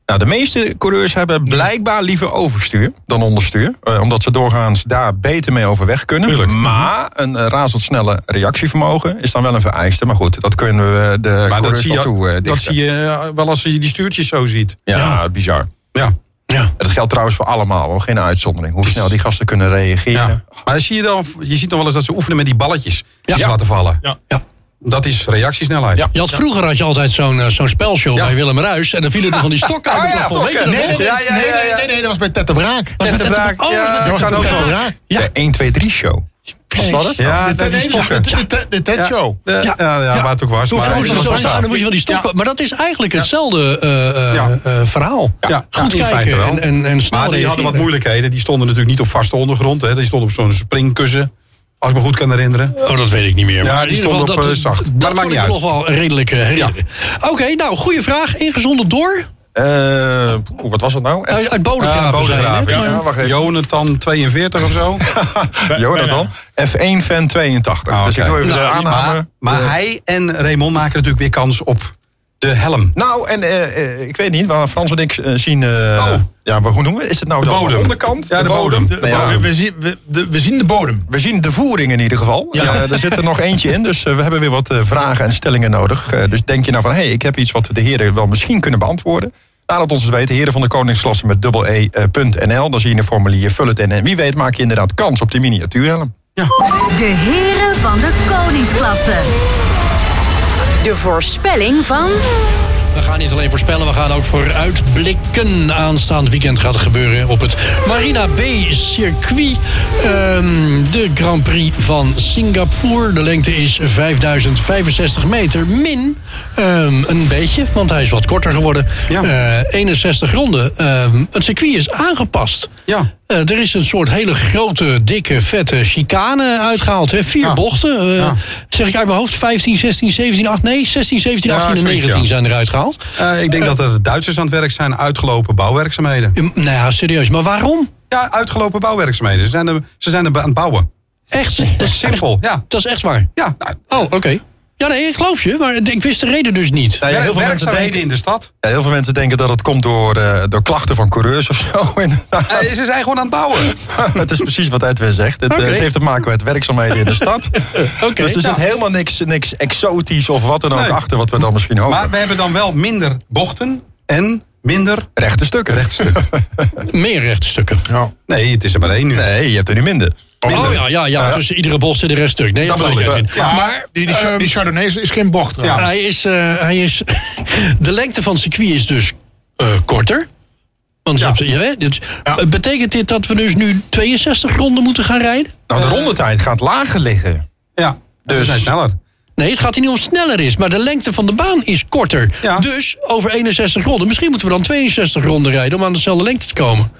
Nou, de meeste coureurs hebben blijkbaar liever overstuur dan onderstuur. eh, omdat ze doorgaans daar beter mee overweg kunnen. Maar een eh, razendsnelle reactievermogen is dan wel een vereiste. Maar goed, dat kunnen we de Maar dat coureurs zie, wel toe eh, je, dat zie je eh, wel als je die stuurtjes zo ziet. Ja, Ja. bizar. Ja. Ja. Dat geldt trouwens voor allemaal, hoor. geen uitzondering. Hoe snel die gasten kunnen reageren. ja. Maar zie je, dan, je ziet nog wel eens dat ze oefenen met die balletjes. Die ze Ja. laten vallen. Ja. Dat is reactiesnelheid. Ja. Je had, vroeger had je altijd zo'n eh, zo'n spelshow Ja. bij Willem Ruis. En dan vielen er van die stokken uit Oh het ja? Nee, ja, ja, nee, nee, nee, nee, dat was bij Ted de Braak. Was het- Braak. Oh, Ja, dat was kan het- ook nog. Braak. Ja. De 1, 2, 3 show. Was dat het? Ja, De dat die Ted- stokken. de Ted- de Ted Show. Ja, ja, ja, Ja. waar het ook was. Maar, was dan moet je van die stokken. Maar dat is eigenlijk hetzelfde eh, eh, eh, verhaal. Ja, Goed in feite kijken wel. en, en, en Maar die hadden wat moeilijkheden. Die stonden natuurlijk niet op vaste ondergrond. Hè. Die stonden op zo'n springkussen. Als ik me goed kan herinneren. Oh, dat weet ik niet meer. Ja, Maar die stond geval, op, dat, eh, zacht. Dat, Maar dat maakt niet ik uit. nog wel redelijk eh, herinneren. Oké, nou, goede vraag. Ingezonden door? Eh, wat was het nou? Uit, uit Bodegraven. Ja, Bodegraven, zijn, hè? ja. Ja, wacht even. Jonathan 42 of zo. [laughs] Jonathan. F1 fan 82. Ah, Dus ik doe even de Nou, aanname. Maar, maar De- hij en Raymond maken natuurlijk weer kans op de helm. Nou, en eh, eh, ik weet niet, waar Frans en ik eh, zien... eh, Oh. Ja, maar hoe noemen we? Is het nou De de, bodem. onderkant? Ja, de bodem. Nou ja, we, zien, we, de- we zien de bodem. we zien de voering in ieder geval. Ja. Er zit er nog eentje in, dus we hebben weer wat vragen en stellingen nodig. Dus denk je nou van, hé, hey, ik heb iets wat de heren wel misschien kunnen beantwoorden. Laat het ons eens weten, heren van de koningsklasse met dubbel e.nl. Dan zie je een formulier, vul het in. En wie weet maak je inderdaad kans op die miniatuurhelm. De heren van de koningsklasse. De voorspelling van We gaan niet alleen voorspellen, we gaan ook vooruitblikken. Aanstaand weekend gaat er gebeuren op het Marina Bay circuit. Ehm, de Grand Prix van Singapore. De lengte is 5065 meter. Min ehm, een beetje, want hij is wat korter geworden. Ja. Eh, 61 ronden. Ehm, het circuit is aangepast. Ja. Eh, er is een soort hele grote, dikke, vette chicane uitgehaald. Hè? Vier Ja. bochten. Ja. Zeg ik uit mijn hoofd. 15, 16, 17, 18. Nee, 16, 17, Ja, 18 en zoiets, 19 ja. zijn eruit gehaald. Eh, ik denk dat er Duitsers aan het werk zijn. Uitgelopen bouwwerkzaamheden. Ja, Nou ja, serieus. Maar waarom? Ja, uitgelopen bouwwerkzaamheden. Ze zijn er, ze zijn er aan het bouwen. Echt? Dat is simpel. Ja. Dat is echt waar. Ja, nou, Oh, oké. Ja, nee, ik geloof je. Maar ik wist de reden dus niet. Nou ja, heel, veel mensen werkzaamheden denken, in de stad. ja, heel veel mensen denken dat het komt door, eh, door klachten van coureurs of zo. [laughs] Eh, ze zijn gewoon aan het bouwen. [laughs] het is precies wat Edwin zegt. Het, eh, heeft te maken met werkzaamheden in de stad. [laughs] Oké. Dus er Ja. zit helemaal niks, niks exotisch of wat dan ook Nee. achter wat we dan misschien hopen. Maar we hebben dan wel minder bochten en minder rechte stukken. rechte stukken. Meer rechtstukken. Ja. Nee, het is er maar één nu. Nee, je hebt er nu minder. Oh ja, ja, ja. Tussen iedere bocht zit een reststuk. Nee, Dat bedoel ik. uit in. Ja. Maar Die, die, die Chardonnay is- is geen bocht. Ja. hij is, eh, hij is [laughs] de lengte van het circuit is dus eh, korter. Want je Ja. hè, dit- Ja. eh, Betekent dit dat we dus nu 62 ronden moeten gaan rijden? Nou, de rondetijd gaat lager liggen. Ja, dus we Dus- zijn sneller. Nee, het gaat hier niet om sneller is, maar de lengte van de baan is korter. Ja. Dus over 61 ronden. Misschien moeten we dan 62 ronden rijden om aan dezelfde lengte te komen.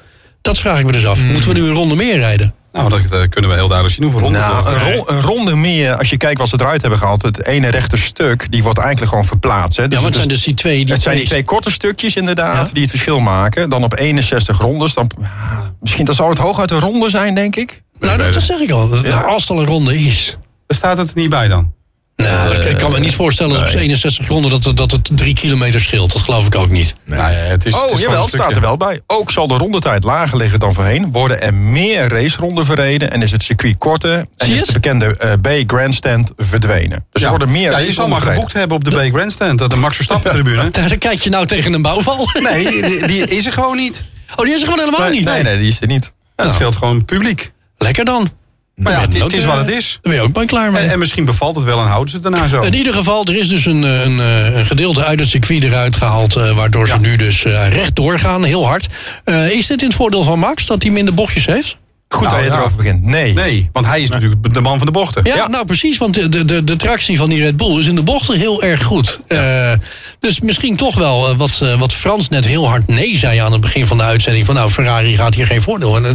Dat vraag ik me dus af. Moeten we nu een ronde meer rijden? Nou, dat eh, kunnen we heel duidelijk zien hoeveel ronden. Nou, een, ro- een ronde meer, als je kijkt wat ze eruit hebben gehaald... het ene rechte stuk, die wordt eigenlijk gewoon verplaatst. Hè. Ja, Dus want het het zijn dus die twee... Die het zijn die twee korte stukjes inderdaad, Ja. die het verschil maken. Dan op 61 rondes. Dan, ja, misschien dat zou het hooguit een ronde zijn, denk ik. Nou, dat, dat zeg ik al. Als het al een ronde is. Daar staat het er niet bij dan. Nou, ik- ik kan me niet voorstellen dat op 61 ronden dat, het- dat het drie kilometer scheelt. Dat geloof ik ook niet. Nee, het is, het Oh, is jawel, gewoon het een staat er wel bij. Ook zal de rondetijd lager liggen dan voorheen. Worden er meer raceronden verreden en is het circuit korter. En is het? de bekende eh, B-grandstand verdwenen. Dus Ja. er worden meer ja, je zal maar geboekt hebben op de B Grandstand, dat de Max Verstappen tribune. [laughs] Daar kijk je nou tegen een bouwval. Nee, die, die is er gewoon niet. Oh, die is er gewoon helemaal niet. Nee, nee, die is er niet. Dat scheelt gewoon publiek. Lekker dan. Maar ja, Ben het, het is eh, wat het is. Daar ben je ook bij klaar mee. En, en misschien bevalt het wel en houden ze het daarna zo. In ieder geval, er is dus een, eh, een, eh, een gedeelte uit het circuit eruit gehaald... eh, waardoor ze nu dus eh, recht doorgaan, heel hard. Eh, is dit in het voordeel van Max, dat hij minder bochtjes heeft? Goed Nou, dat je ja. erover begint. Nee. Nee, want hij is natuurlijk de man van de bochten. Ja, nou precies, want de, de, de, tractie van die Red Bull is in de bochten heel erg goed. Eh, dus misschien toch wel eh, wat, eh, wat Frans net heel hard nee zei aan het begin van de uitzending... van nou, Ferrari gaat hier geen voordeel. En, eh,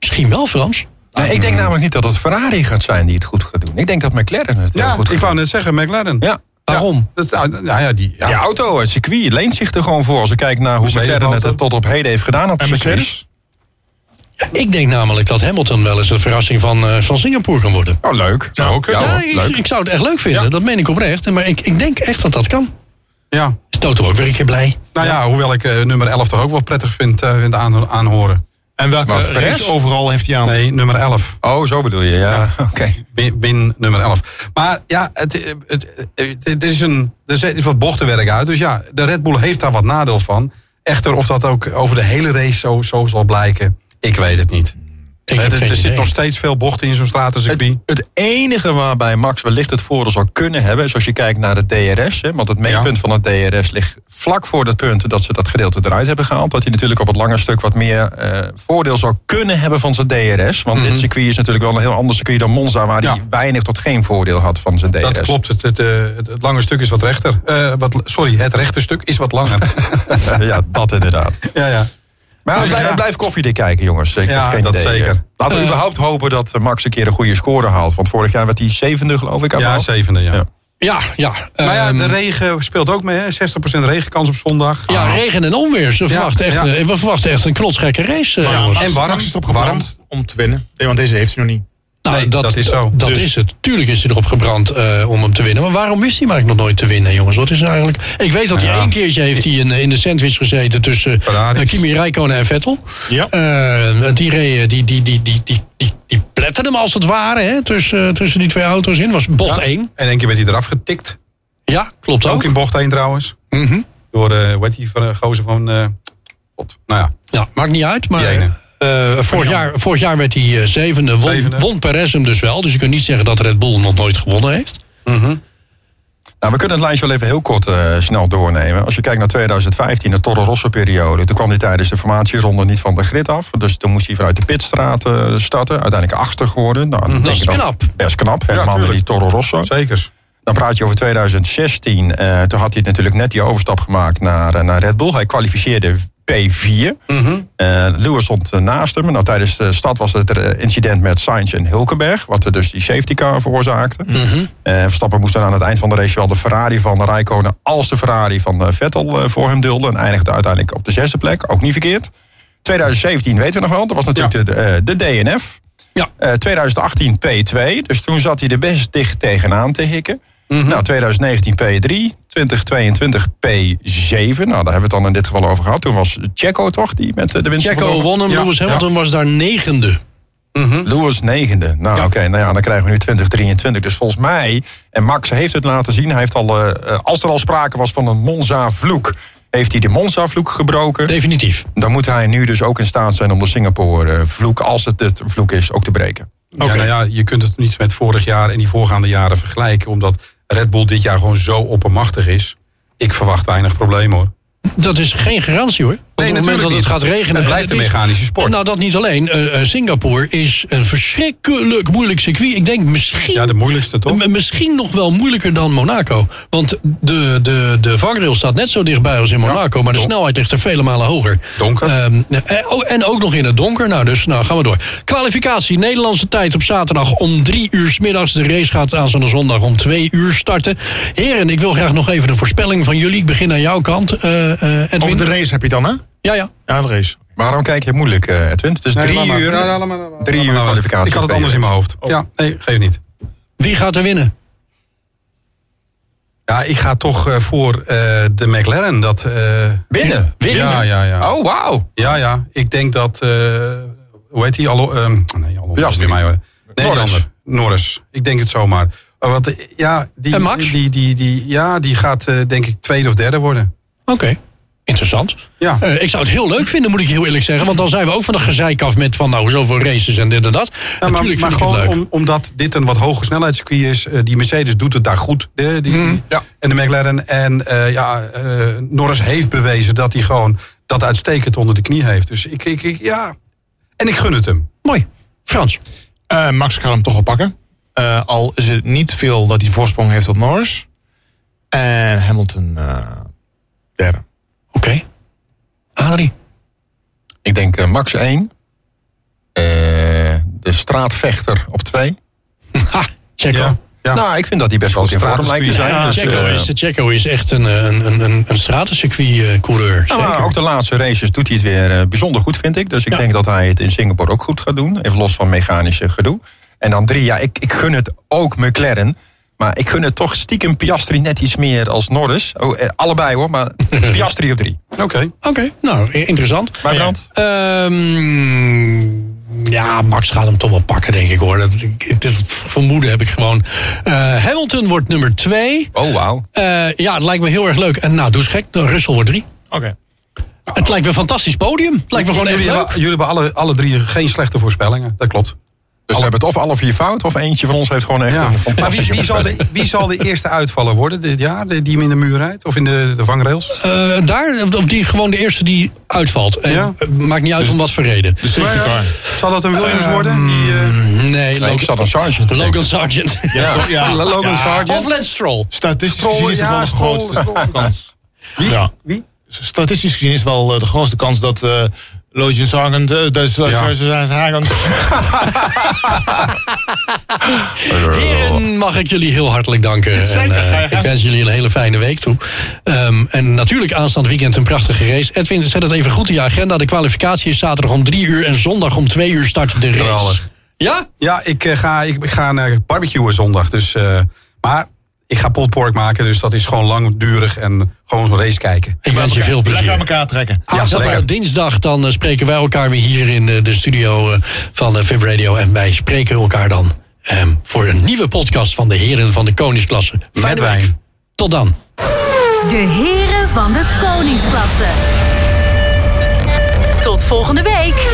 misschien wel, Frans. Nee, ik denk namelijk niet dat het Ferrari gaat zijn die het goed gaat doen. Ik denk dat McLaren het heel Ja, goed gaat ik wou net zeggen, McLaren. Ja. Waarom? Dat, nou nou ja, die, ja. Die auto, het circuit, leent zich er gewoon voor. Als ik kijk naar hoe Mercedes McLaren het tot op heden heeft gedaan op En. Mercedes? Ik denk namelijk dat Hamilton wel eens de verrassing van, eh, van Singapore kan worden. Oh, leuk. Zou ook. Ja, Ja, ik, leuk. ik zou het echt leuk vinden, Ja. dat meen ik oprecht. Maar ik, ik denk echt dat dat kan. ja. Is Toto ook weer een keer blij? Nou ja, hoewel ik eh, nummer 11 toch ook wel prettig vind, eh, vind aan, aanhoren. En welke Wat, race overal heeft hij aan? Nee, nummer 11. Oh, zo bedoel je, ja. Oké. Win, win nummer 11. Maar ja, het, het, het, het is een, er zit wat bochtenwerk uit. Dus ja, de Red Bull heeft daar wat nadeel van. Echter, of dat ook over de hele race zo, zo zal blijken, ik weet het niet. Ik Eh, heb er geen er zit nog steeds veel bochten in zo'n stratencircuit. Het, het enige waarbij Max wellicht het voordeel zou kunnen hebben... is als je kijkt naar het DRS. Hè, want het meetpunt van het DRS ligt vlak voor het punt... dat ze dat gedeelte eruit hebben gehaald. Dat hij natuurlijk op het lange stuk wat meer eh, voordeel zou kunnen hebben van zijn DRS. Want dit circuit is natuurlijk wel een heel ander circuit dan Monza... waar hij Ja. weinig tot geen voordeel had van zijn DRS. Dat klopt, het, het, eh, het, het lange stuk is wat rechter. Eh, wat, sorry, het rechte stuk is wat langer. [laughs] ja, dat inderdaad. ja, ja. Maar blijf, ja. blijf koffiedik kijken, jongens. Ik Ja, geen dat idee. zeker. Laten we Eh. überhaupt hopen dat eh, Max een keer een goede score haalt. Want vorig jaar werd hij zevende, geloof ik. aan de Ja, zevende, ja. Ja. Ja, ja. Maar ja, ehm, de regen speelt ook mee, hè? 60% regenkans op zondag. ja, regen en onweer. Ze verwachten echt, ja. eh, we verwachten echt een knotsgekke race. eh, en warm. Max is om te winnen. Nee, want deze heeft hij nog niet. Nou, Nee, dat is zo. Dat Dus- is het. Tuurlijk is hij erop gebrand eh, om hem te winnen. Maar waarom wist hij maar nog nooit te winnen, jongens? Wat is er eigenlijk? Ik weet dat hij één keertje heeft hij in, in de sandwich gezeten tussen eh, Kimi Räikkönen en Vettel. Ja. Eh, die reden, die, die, die, die, die, die, die pletten hem als het ware hè, tussen, tussen die twee auto's in. Was bocht 1. En één keer werd hij eraf getikt. Ja, klopt ook. Ook in bocht 1 trouwens. Mhm. Door, eh hoe heet die van, eh, gozer van... eh God, nou ja, Ja, maakt niet uit. Maar Eh, vorig, jaar, vorig jaar werd hij eh, zevende. Won, Zevende. won Perez hem dus wel. Dus je kunt niet zeggen dat Red Bull nog nooit gewonnen heeft. Nou, we kunnen het lijstje wel even heel kort eh, snel doornemen. Als je kijkt naar 2015, de Toro Rosso-periode... toen kwam hij tijdens de formatieronde niet van de grid af. Dus toen moest hij vanuit de pitstraat eh, starten. Uiteindelijk achter geworden. Nou, Mhm. is je dan- knap. Best knap, helemaal met die. Toro Rosso. zeker. Dan praat je over 2016. eh, toen had hij natuurlijk net die overstap gemaakt naar, naar Red Bull. Hij kwalificeerde P4. Eh, Lewis stond eh, naast hem. Nou, tijdens de stad was het er, eh, incident met Sainz en Hulkenberg. Wat er dus die safety car veroorzaakte. Eh, Verstappen moest dan aan het eind van de race wel de Ferrari van Rijkonen... als de Ferrari van Vettel voor hem dulden. En eindigde uiteindelijk op de zesde plek. Ook niet verkeerd. 2017 weten we nog wel. Dat was natuurlijk de, de DNF. Ja. Eh, 2018 P2, dus toen zat hij er best dicht tegenaan te hikken. Nou, 2019 P3, 2022 P7. Nou, daar hebben we het dan in dit geval over gehad. Toen was Checo toch, die met eh, de winst Checo won hem. Ja, Lewis Hamilton was daar negende. Lewis negende. Nou, oké, nou ja, dan krijgen we nu 2023. Dus volgens mij, en Max heeft het laten zien, hij heeft al, eh, eh, als er al sprake was van een Monza-vloek, heeft hij de Monza-vloek gebroken. Definitief. Dan moet hij nu dus ook in staat zijn om de Singapore-vloek, als het het een vloek is, ook te breken. Ja, nou ja, je kunt het niet met vorig jaar en die voorgaande jaren vergelijken. Omdat Red Bull dit jaar gewoon zo oppermachtig is. Ik verwacht weinig problemen hoor. Dat is geen garantie hoor. Op het moment dat het gaat regenen... Het blijft een is- mechanische sport. Nou, dat niet alleen. Eh, eh, Singapore is een verschrikkelijk moeilijk circuit. Ik denk misschien... Ja, de moeilijkste toch? Misschien nog wel moeilijker dan Monaco. Want de, de, de vangrail staat net zo dichtbij als in Monaco. maar de snelheid ligt er vele malen hoger. Donker. Ehm, eh, oh, en ook nog in het donker. Nou, dus nou, gaan we door. Kwalificatie. Nederlandse tijd op zaterdag om drie uur 's middags. De race gaat aanstaande zondag om twee uur starten. Heren, ik wil graag nog even een voorspelling van jullie. Ik begin aan jouw kant. eh eh, Edwin. Over de race heb je het dan, hè? Ja, ja. Ja, de race. Waarom kijk je moeilijk, eh, Edwin? Het is Nee, drie maar. uur. Ja, ja, laat maar, laat maar. drie uur kwalificatie. Ik had het anders in mijn hoofd. Ja, nee, geef niet. Wie gaat er winnen? Ja, ik ga toch eh, voor eh, de McLaren. Dat, eh, Binnen? Winnen? Ja, ja, ja. Oh, wauw. Ja, ja. Ik denk dat. eh, hoe heet die? Allo, ehm, nee, Allo, Piastri. bij mij hoor. Nee, Norris. Ik denk het zomaar. Maar Want, ja, die, En Max? Die, die, die, ja, die gaat eh, denk ik tweede of derde worden. Oké, interessant. Ja. Eh, ik zou het heel leuk vinden, moet ik heel eerlijk zeggen. Want dan zijn we ook van de gezeik af met van nou zoveel races en dit en dat. Ja, maar gewoon om, omdat dit een wat hoger snelheidscircuit is. eh, die Mercedes doet het daar goed. De, die, Mhm. ja. En de McLaren. En eh, ja, eh, Norris heeft bewezen dat hij gewoon dat uitstekend onder de knie heeft. Dus ik, ik, ik ja. En ik gun het hem. Mooi. Frans. Eh, Max gaat hem toch wel pakken. Eh, al is het niet veel dat hij voorsprong heeft op Norris. En Hamilton eh, derde. Adrie. Ik denk eh, Max 1. Eh, de straatvechter op 2. [laughs] Ha, Checo. Ja. ja. Nou, ik vind dat hij best wel in vorm lijkt te zijn. Ja, Dus, Checo, eh, is, Checo is echt een, een, een, een, stratencircuit-coureur. nou, maar ook de laatste races doet hij het weer bijzonder goed, vind ik. Dus ik Ja. denk dat hij het in Singapore ook goed gaat doen. Even los van mechanische gedoe. En dan drie, ja, ik, ik gun het ook McLaren. Maar ik gun het toch stiekem Piastri net iets meer als Norris. Oh, eh, allebei hoor, maar [laughs] Piastri op drie. Oké. Oké, nou, interessant. Bij Brand? Ehm, ja, Max gaat hem toch wel pakken, denk ik hoor. Dat, ik, dit vermoeden heb ik gewoon. Eh, Hamilton wordt nummer twee. Oh, wauw. Eh, ja, het lijkt me heel erg leuk. En nou, doe eens gek. Russell wordt drie. Oké. Het lijkt me een fantastisch podium. Het lijkt me gewoon echt jullie, leuk. hebben, jullie hebben alle, alle drie geen slechte voorspellingen. Dat klopt. Dus we hebben het of alle vier fout, of eentje van ons heeft gewoon echt Ja. een Maar wie, fantastische wie, zal de, wie zal de eerste uitvaller worden dit jaar? De, die hem in de muur rijdt? Of in de, de vangrails? Eh, daar, op die, gewoon de eerste die uitvalt. En, Ja. eh, maakt niet uit om wat voor reden. Maar car. Zal dat een Williams worden? Die, eh, Nee, Nee, ik Logan, zat aan Sargent. te Logan. Sargent. Ja. [laughs] Logan Ja. Sargent. Of Lance Stroll. Statistisch Stroll, gezien is wel de grootste kans. Wie? Ja. Wie? Statistisch gezien is wel de grootste kans dat Sargent... eh, dus, eh, Ja. [laughs] Heren, mag ik jullie heel hartelijk danken. Zeker, En, eh, ik wens jullie een hele fijne week toe. Ehm, en natuurlijk aanstaand weekend een prachtige race. Edwin, zet het even goed in je agenda. De kwalificatie is zaterdag om drie uur en zondag om twee uur start de race. Ja? Ja, ik, eh, ga, ik, ik ga naar barbecuen zondag. Dus, eh, maar ik ga pulled pork maken. Dus dat is gewoon langdurig. En gewoon een race kijken. Ik wens je veel Lekker aan plezier. elkaar trekken. Ja, Aanstaande lekker. dinsdag dan eh, spreken wij elkaar weer hier in eh, de studio eh, van Fib Radio. En wij spreken elkaar dan ehm, voor een nieuwe podcast van de Heren van de Koningsklasse. Fijne Met wijn. Tot dan. De heren van de koningsklasse. Tot volgende week.